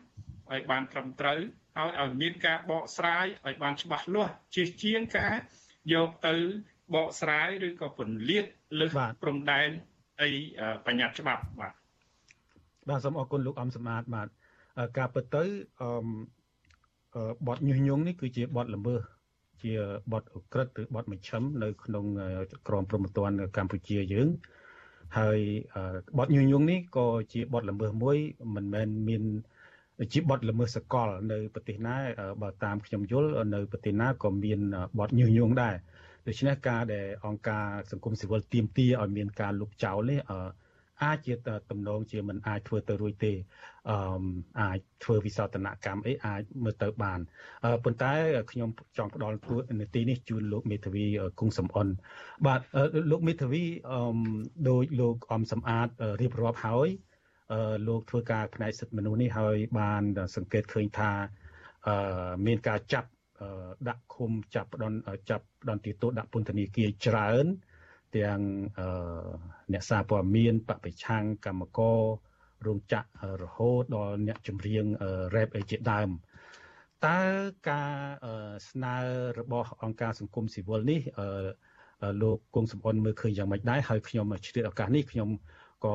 ឲ្យបានត្រឹមត្រូវ ហើយឲ្យមានការបកស្រាយឲ្យបានច្បាស់លាស់ជាជាងការយកទៅបកស្រាយឬក៏ពន្លាតលើសព្រំដែនអីបញ្ញត្តិច្បាប់បាទបាទសូមអរគុណលោកអំសម្បត្តិបាទការពិតទៅអឺបទញុះញង់នេះគឺជាបទល្មើសជាបទអក្រិតឬបទមជ្ឈិមនៅក្នុងក្រមព្រហ្មទណ្ឌកម្ពុជាយើងហើយបទញុះញង់នេះក៏ជាបទល្មើសមួយមិនមែនមាន ជាបទល្មើសសកល នៅប្រទេសណាបើតាមខ្ញុំយល់នៅប្រទេសណាក៏មានបទញុះញង់ដែរដូច្នេះការដែលអង្គការសង្គមស៊ីវិលទៀមទាឲ្យមានការលុបចោលនេះអាចជាតំណងជាមិនអាចធ្វើទៅរួចទេអឺអាចធ្វើវិសោធនកម្មអីអាចមើលទៅបានប៉ុន្តែខ្ញុំចង់ផ្ដល់ទួនាទីនេះជូនលោកមេធាវីគង់សំអនបាទលោកមេធាវីអឺដោយលោកអំសំអាតរៀបរាប់ហើយ លោកធ្វើការផ្នែកសិទ្ធិមនុស្សនេះហើយបានសង្កេតឃើញថាអឺមានការចាប់ដាក់ឃុំចាប់ផ្ដន់ចាប់ផ្ដន់ទីតូដាក់ពន្ធនាគារច្រើន ទាំងអ្នកសារព័ត៌មានបពប្រឆាំងកម្មកររោងចក្ររហូតដល់អ្នកចម្រៀងរ៉េបអីជាដើមតើការស្នើរបស់អង្គការសង្គមស៊ីវិលនេះលោកគង់សំអនមើលឃើញយ៉ាងម៉េចដែរហើយខ្ញុំឆ្លៀតឱកាសនេះខ្ញុំក៏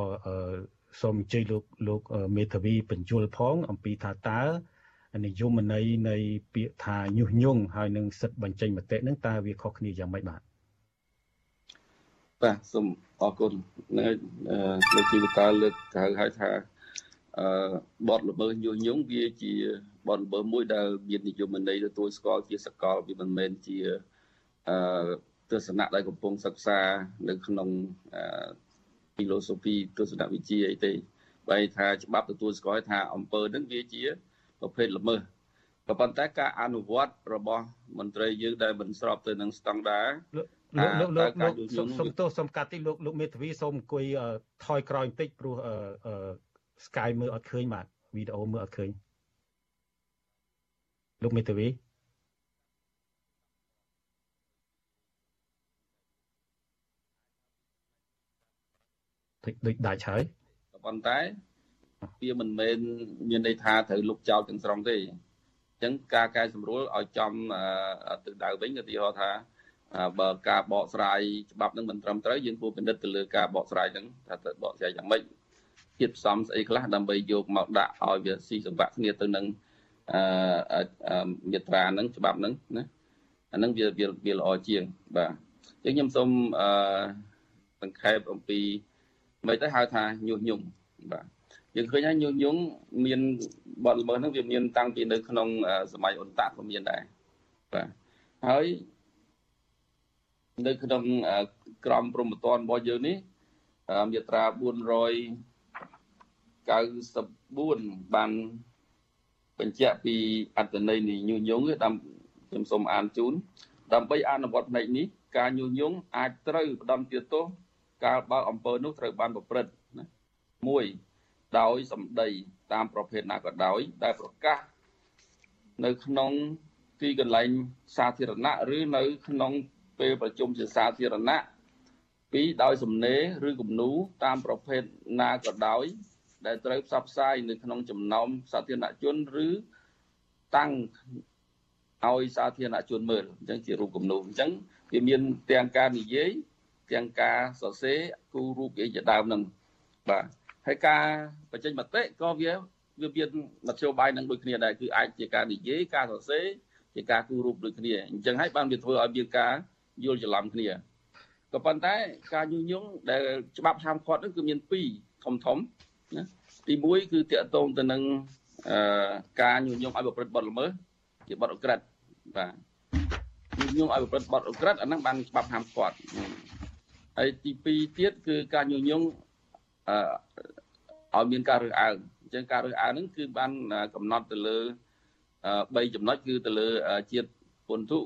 សូមអញ្ជើញលោកលោកមេធាវីបញ្យលផង អំពីថាតើនិយមន័យនៃពាក្យថាញុះញង់ហើយនឹងសិទ្ធិបញ្ចេញមតិនឹងតើវាខុសគ្នាយ៉ាងម៉េចបាទបាទសូមអរគុណនៅលោកជីវតាលើកកៅហៅថាអឺបទល្មើសញុះញង់វាជាបទល្មើសមួយដែលមាននិយមន័យទទួលស្គាល់ជាសកលវាមិនមែនជាអឺទស្សនៈដែលកំពុងសិក្សានៅក្នុងអឺ philosophy ទស្សនវិជ្ជាអីទេបែរថាច្បាប់ទទួលស្គាល់ថាអង្គើនឹងវាជាប្រភេទល្មើសក៏ប៉ុន្តែការអនុវត្តរបស់មន្ត្រីយើងដែលមិនស្របទៅនឹងស្តង់ដារលោកលោកលោកលោកសុំទោសសុំកាត់តិចលោកលោកមេធាវីសូមអង្គុយថយក្រោយបន្តិចព្រោះអឺ Sky មើលអត់ឃើញបាទវីដេអូមើលអត់ឃើញលោកមេធាវី ដូចដាច់ហើយប៉ុន្តែវាមិនមែនមានន័យថាត្រូវលុបចោលទាំងស្រុងទេអញ្ចឹងការកែសម្រួលឲ្យចំទៅដៅវិញឧទាហរណ៍ថាបើការបកស្រាយច្បាប់នឹងមិនត្រឹមត្រូវយើងគួរពិនិត្យទៅលើការបកស្រាយហ្នឹងថាទៅបកស្រាយយ៉ាងម៉េចទៀតផ្សំស្អីខ្លះដើម្បីយកមកដាក់ឲ្យវាស៊ីសង្វាក់គ្នាទៅនឹងអឺមាត្រាហ្នឹងច្បាប់ហ្នឹងណាអាហ្នឹងវាវាល្អជាងបាទអញ្ចឹងខ្ញុំសូមអឺសង្ខេបអំពី មិនទៅហៅថាញុះញង់បាទយើងឃើញថាញុះញង់មានបទល្មើសហ្នឹងវាមានតាំងពីនៅក្នុងសម័យអ៊ុនតាក់ក៏មានដែរបាទហើយនៅក្នុងក្រមព្រហ្មទណ្ឌរបស់យើងនេះមាត្រា494បានបញ្ជាក់ពីអត្តន័យនៃញុះញង់តាមខ្ញុំសូមអានជូនដើម្បីអនុវត្តផ្នែកនេះការញុះញង់អាចត្រូវផ្ដំទាទោស កាលបើអំពើនោះត្រូវបានប្រព្រឹត្តណា1ដោយសម្ដីតាមប្រភេទណាក៏ដោយ ដែលប្រកាសនៅក្នុងទីកន្លែងសាធារណៈឬនៅ ក្នុងពេលប្រជុំជាសាធារណៈពីរដោយសំណេរឬគំនូតាមប្រភេទណាក៏ដោយ ដែលត្រូវផ្សព្វផ្សាយនៅក្នុងចំណោមសាធារណជនឬតាំងឲ្យសាធារណជនមើលអញ្ចឹងជារូបគំនូរអញ្ចឹងវាមានទាំងការនិយាយ ទាំងការសរសេរគូរូបអីជាដើមហ្នឹងបាទហើយការបញ្ចេញមតិក៏វាវាមានមធ្យោបាយនឹងដូចគ្នាដែរគឺអាចជាការនិយាយការសរសេរជាការគូរូបដូចគ្នាអញ្ចឹងហើយបានវាធ្វើឲ្យមានការយល់ច្រឡំគ្នាក៏ប៉ុន្តែការញុះញង់ដែលច្បាប់ហាមឃាត់ហ្នឹងគឺមាន2ធំធំណាទី1គឺតាក់ទងទៅនឹងអឺការញុះញង់ឲ្យប្រព្រឹត្តបទល្មើសជាបទអក្រិតបាទញុះញង់ឲ្យប្រព្រឹត្តបទអក្រិតអាហ្នឹងបានច្បាប់ហាមឃាត់ ហើយទី2ទៀតគឺការញុះញង់អឺឲ្យមានការរើសអើងអញ្ចឹងការរើសអើងហ្នឹងគឺបានកំណត់ទៅលើ3ចំណុចគឺទៅលើជាតិពន្ធុ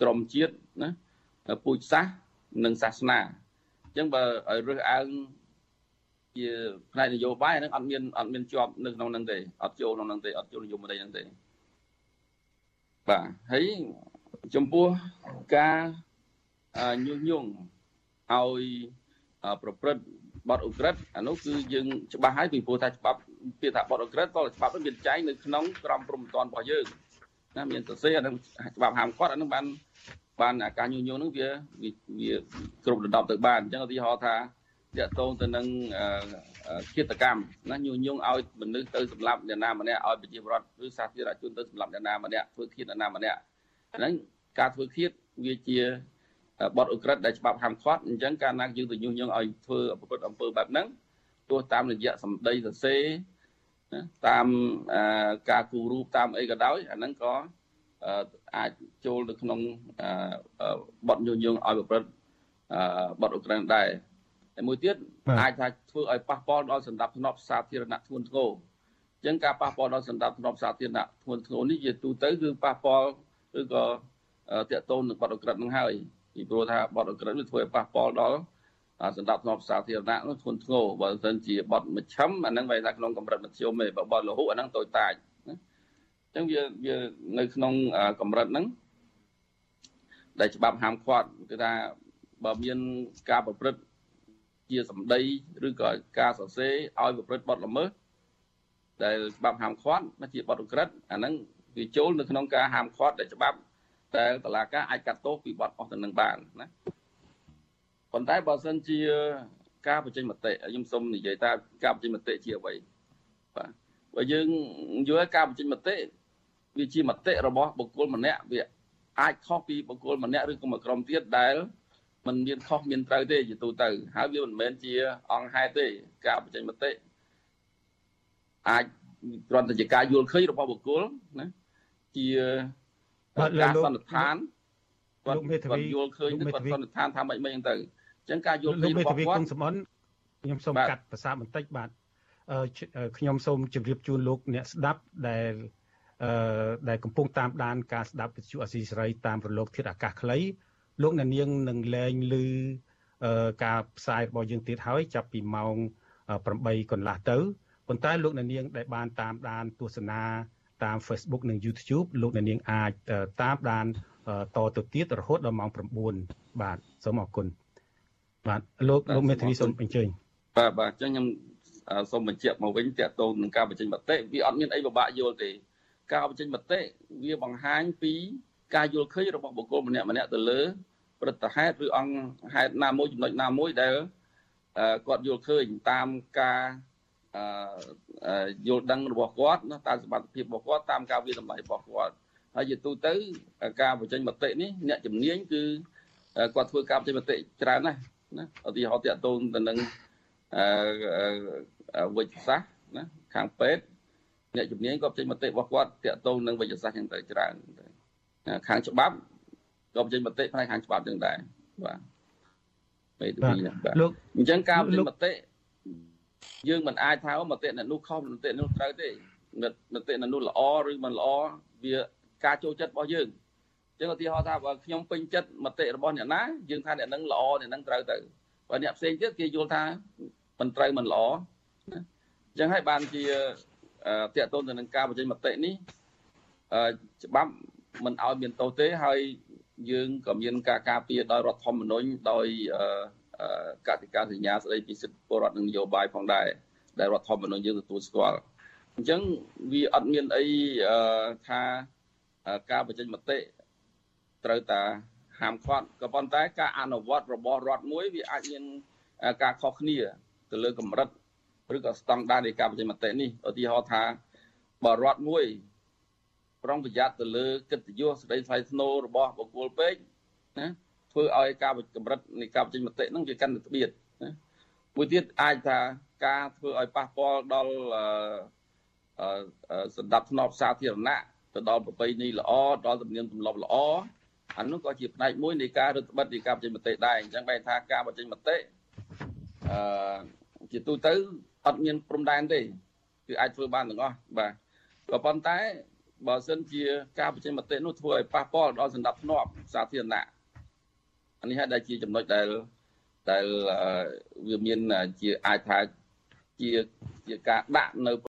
ក្រមជាតិណាពូជសាសន៍និងសាសនាអញ្ចឹងបើឲ្យរើសអើងជាផ្នែកនយោបាយហ្នឹងអត់មានអត់មានជាប់នៅក្នុងហ្នឹងទេអត់ចូលក្នុងហ្នឹងទេអត់ចូលនយោបាយហ្នឹងទេបាទហើយចំពោះការញុះញង់ ឲ្យប្រព្រឹត្តបទអ ுக ្រិតអានោះគឺយើងច្បាស់ហើយពីព្រោះថាច្បាប់ពាក្យថាបទអ ுக ្រិតក៏ច្បាប់នោះមានចែងនៅក្នុងក្រមព្រំប្រទានរបស់យើងណាមានសរសេរអានឹងច្បាប់ហាមឃាត់អានឹងបានបានការញុះញង់នឹងវាវាគ្រប់ដណ្ដប់ទៅបានអញ្ចឹងឧទាហរណ៍ថាតាក់ទងទៅនឹងគិតកម្មណាញុះញង់ឲ្យមនុស្សទៅសម្លាប់អ្នកណាម្នាក់ឲ្យប្រជាពលរដ្ឋឬសាធារណជនទៅសម្លាប់អ្នកណាម្នាក់ធ្វើឃាតអ្នកណាម្នាក់ហ្នឹងការធ្វើឃាតវាជា បទអ ுக ្រិតដែលច្បាប់ហាមឃាត់អញ្ចឹងកាលណាយើងទៅញុះញង់ឲ្យធ្វើប្រព្រឹត្តអំពើបែបហ្នឹងទោះតាមរយៈសម្ដីសរសេរតាមការគូររូបតាមអីក៏ដោយអាហ្នឹងក៏អាចចូលនៅក្នុងបទញុះញង់ឲ្យប្រព្រឹត្តបទអ ுக ្រិតដែរតែមួយទៀតអាចថាធ្វើឲ្យប៉ះពាល់ដល់សន្តិភាពសាធារណៈធ្ងន់ធ្ងរអញ្ចឹងការប៉ះពាល់ដល់សន្តិភាពសាធារណៈធ្ងន់ធ្ងរនេះជាទូទៅគឺប៉ះពាល់ឬក៏តកតូននឹងបទអ ுக ្រិតនឹងហើយ ពីព្រោះថាបទអ ுக ្រិតវាធ្វើឲ្យប៉ះពាល់ដល់សន្តិភាពសាធារណៈនោះធ្ងន់ធ្ងរបើមិនជាបទមជ្ឈិមអាហ្នឹងវាថាក្នុងកម្រិតមធ្យមទេបើបទលហុអាហ្នឹងតូចតាចណាអញ្ចឹងវាវានៅក្នុងកម្រិតហ្នឹងដែលច្បាប់ហាមឃាត់គឺថាបើមានការប្រព្រឹត្តជាសម្ដីឬក៏ការសរសេរឲ្យប្រព្រឹត្តបទល្មើសដែលច្បាប់ហាមឃាត់ជាបទឧក្រិដ្ឋអាហ្នឹងវាចូលនៅក្នុងការហាមឃាត់ដែលច្បាប់ ដែលតឡាការអាចកាត់ទោសពីបទអស់ទៅនឹងបានណាប៉ុន្តែបើសិនជាការបញ្ចេញមតិខ្ញុំសូមនិយាយថាការបញ្ចេញមតិជាអ្វីបាទបើយើងយល់ការបញ្ចេញមតិវាជាមតិរបស់បុគ្គលម្នាក់វាអាចខុសពីបុគ្គលម្នាក់ឬក៏មួយក្រុមទៀតដែលมันមានខុសមានត្រូវទេជាទូទៅហើយវាមិនមែនជាអង្គហេតុទេការបញ្ចេញមតិអាចគ្រាន់តែជាការយល់ឃើញរបស់បុគ្គលណាជា ការសន្និដ្ឋានគាត់គាត់យល់ឃើញគាត់សន្និដ្ឋានថាម៉េចម៉េចហ្នឹងទៅអញ្ចឹងការយល់ឃើញរបស់គាត់គុំសំអនខ្ញុំសូមកាត់ភាសាបន្តិចបាទខ្ញុំសូមជម្រាបជូនលោកអ្នកស្ដាប់ដែលអឺដែលកំពុងតាមដានការស្ដាប់វិទ្យុអស៊ីសេរីតាមរលកធាតុអាកាសខ្លីលោកអ្នកនាងនឹងលែងឮការផ្សាយរបស់យើងទៀតហើយចាប់ពីម៉ោង8កន្លះទៅប៉ុន្តែលោកអ្នកនាងដែលបានតាមដានទស្សនា តាម Facebook និង YouTube លោកអ្នកនាងអាចតាមដានតទៅទៀតរហូតដល់ម៉ោង9បាទសូមអរគុណបាទលោកលោកមេធាវីសូមអញ្ជើញបាទបាទអញ្ចឹងខ្ញុំសូមបញ្ជាក់មកវិញតកតងនឹងការបញ្ចេញមតិវាអត់មានអីពិបាកយល់ទេការបញ្ចេញមតិវាបង្ហាញពីការយល់ឃើញរបស់បុគ្គលម្នាក់ម្នាក់ទៅលើព្រឹត្តិហេតុឬអង្គហេតុណាមួយចំណុចណាមួយដែលគាត់យល់ឃើញតាមការ យល់ដឹងរបស់គាត់ណាតាមសមត្ថភាពរបស់គាត់តាមការវិតម្លៃរបស់គាត់ហើយជាទូទៅការបញ្ចេញមតិនេះអ្នកជំនាញគឺគាត់ធ្វើការបញ្ចេញមតិច្រើនណាស់ណាឧទាហរណ៍តាក់ទងទៅនឹងវិទ្យាសាស្ត្រណាខាងពេទ្យអ្នកជំនាញក៏បញ្ចេញមតិរបស់គាត់តាក់ទងនឹងវិទ្យាសាស្ត្រយ៉ាងទៅច្រើនខាងច្បាប់ក៏បញ្ចេញមតិផ្នែកខាងច្បាប់ទាំងដែរបាទពេលទី2បាទលោកអញ្ចឹងការបញ្ចេញមតិ យើងមិនអាចថាមតិអ្នកនោះខុសមតិនោះត្រូវទេមតិអ្នកនោះល្អឬមិនល្អវាការចូលចិត្តរបស់យើងអញ្ចឹងឧទាហរណ៍ថាបើខ្ញុំពេញចិត្តមតិរបស់អ្នកណាយើងថាអ្នកនឹងល្អអ្នកនឹងត្រូវទៅបើអ្នកផ្សេងទៀតគេយល់ថាមិនត្រូវមិនល្អណាអញ្ចឹងហើយបានជាតកតូនទៅនឹងការបញ្ចេញមតិនេះច្បាប់មិនឲ្យមានទោសទេហើយយើងក៏មានការការពារដោយរដ្ឋធម្មនុញ្ញដោយ កតិកាសញ្ញាស្តីពីសិទ្ធិពលរដ្ឋនិងនយោបាយផងដែរដែលរដ្ឋធម្មនុញ្ញយើងទទួលស្គាល់អញ្ចឹងវាអត់មានអីថាការបញ្ចេញមតិត្រូវតែហាមឃាត់ក៏ប៉ុន្តែការអនុវត្តរបស់រដ្ឋមួយវាអាចមានការខុសគ្នាទៅលើកម្រិតឬក៏ស្តង់ដារនៃការបញ្ចេញមតិនេះឧទាហរណ៍ថាបើរដ្ឋមួយប្រុងប្រយ័ត្នទៅលើកិត្តិយសសេចក្តីថ្លៃថ្នូររបស់បុគ្គលពេកណា ធ្វើឲ្យការកម្រិតនៃការបញ្ចេញមតិហ្នឹងវាកាន់តែស្បៀតណាមួយទៀតអាចថាការធ្វើឲ្យប៉ះពាល់ដល់សន្តិភាពសាធារណៈទៅដល់ប្រពៃណីល្អដល់ទំនៀមទម្លាប់ល្អអានោះក៏ជាផ្នែកមួយនៃការរឹតបន្តឹងនៃការបញ្ចេញមតិដែរអញ្ចឹងបែរថាការបញ្ចេញមតិអឺជាទូទៅអត់មានព្រំដែនទេគឺអាចធ្វើបានទាំងអស់បាទក៏ប៉ុន្តែបើសិនជាការបញ្ចេញមតិនោះធ្វើឲ្យប៉ះពាល់ដល់សន្តិភាពសាធារណៈ អានេះហើយដែលជាចំណុចដែលដែលវាមានជាអាចថាជាជាការដាក់នៅ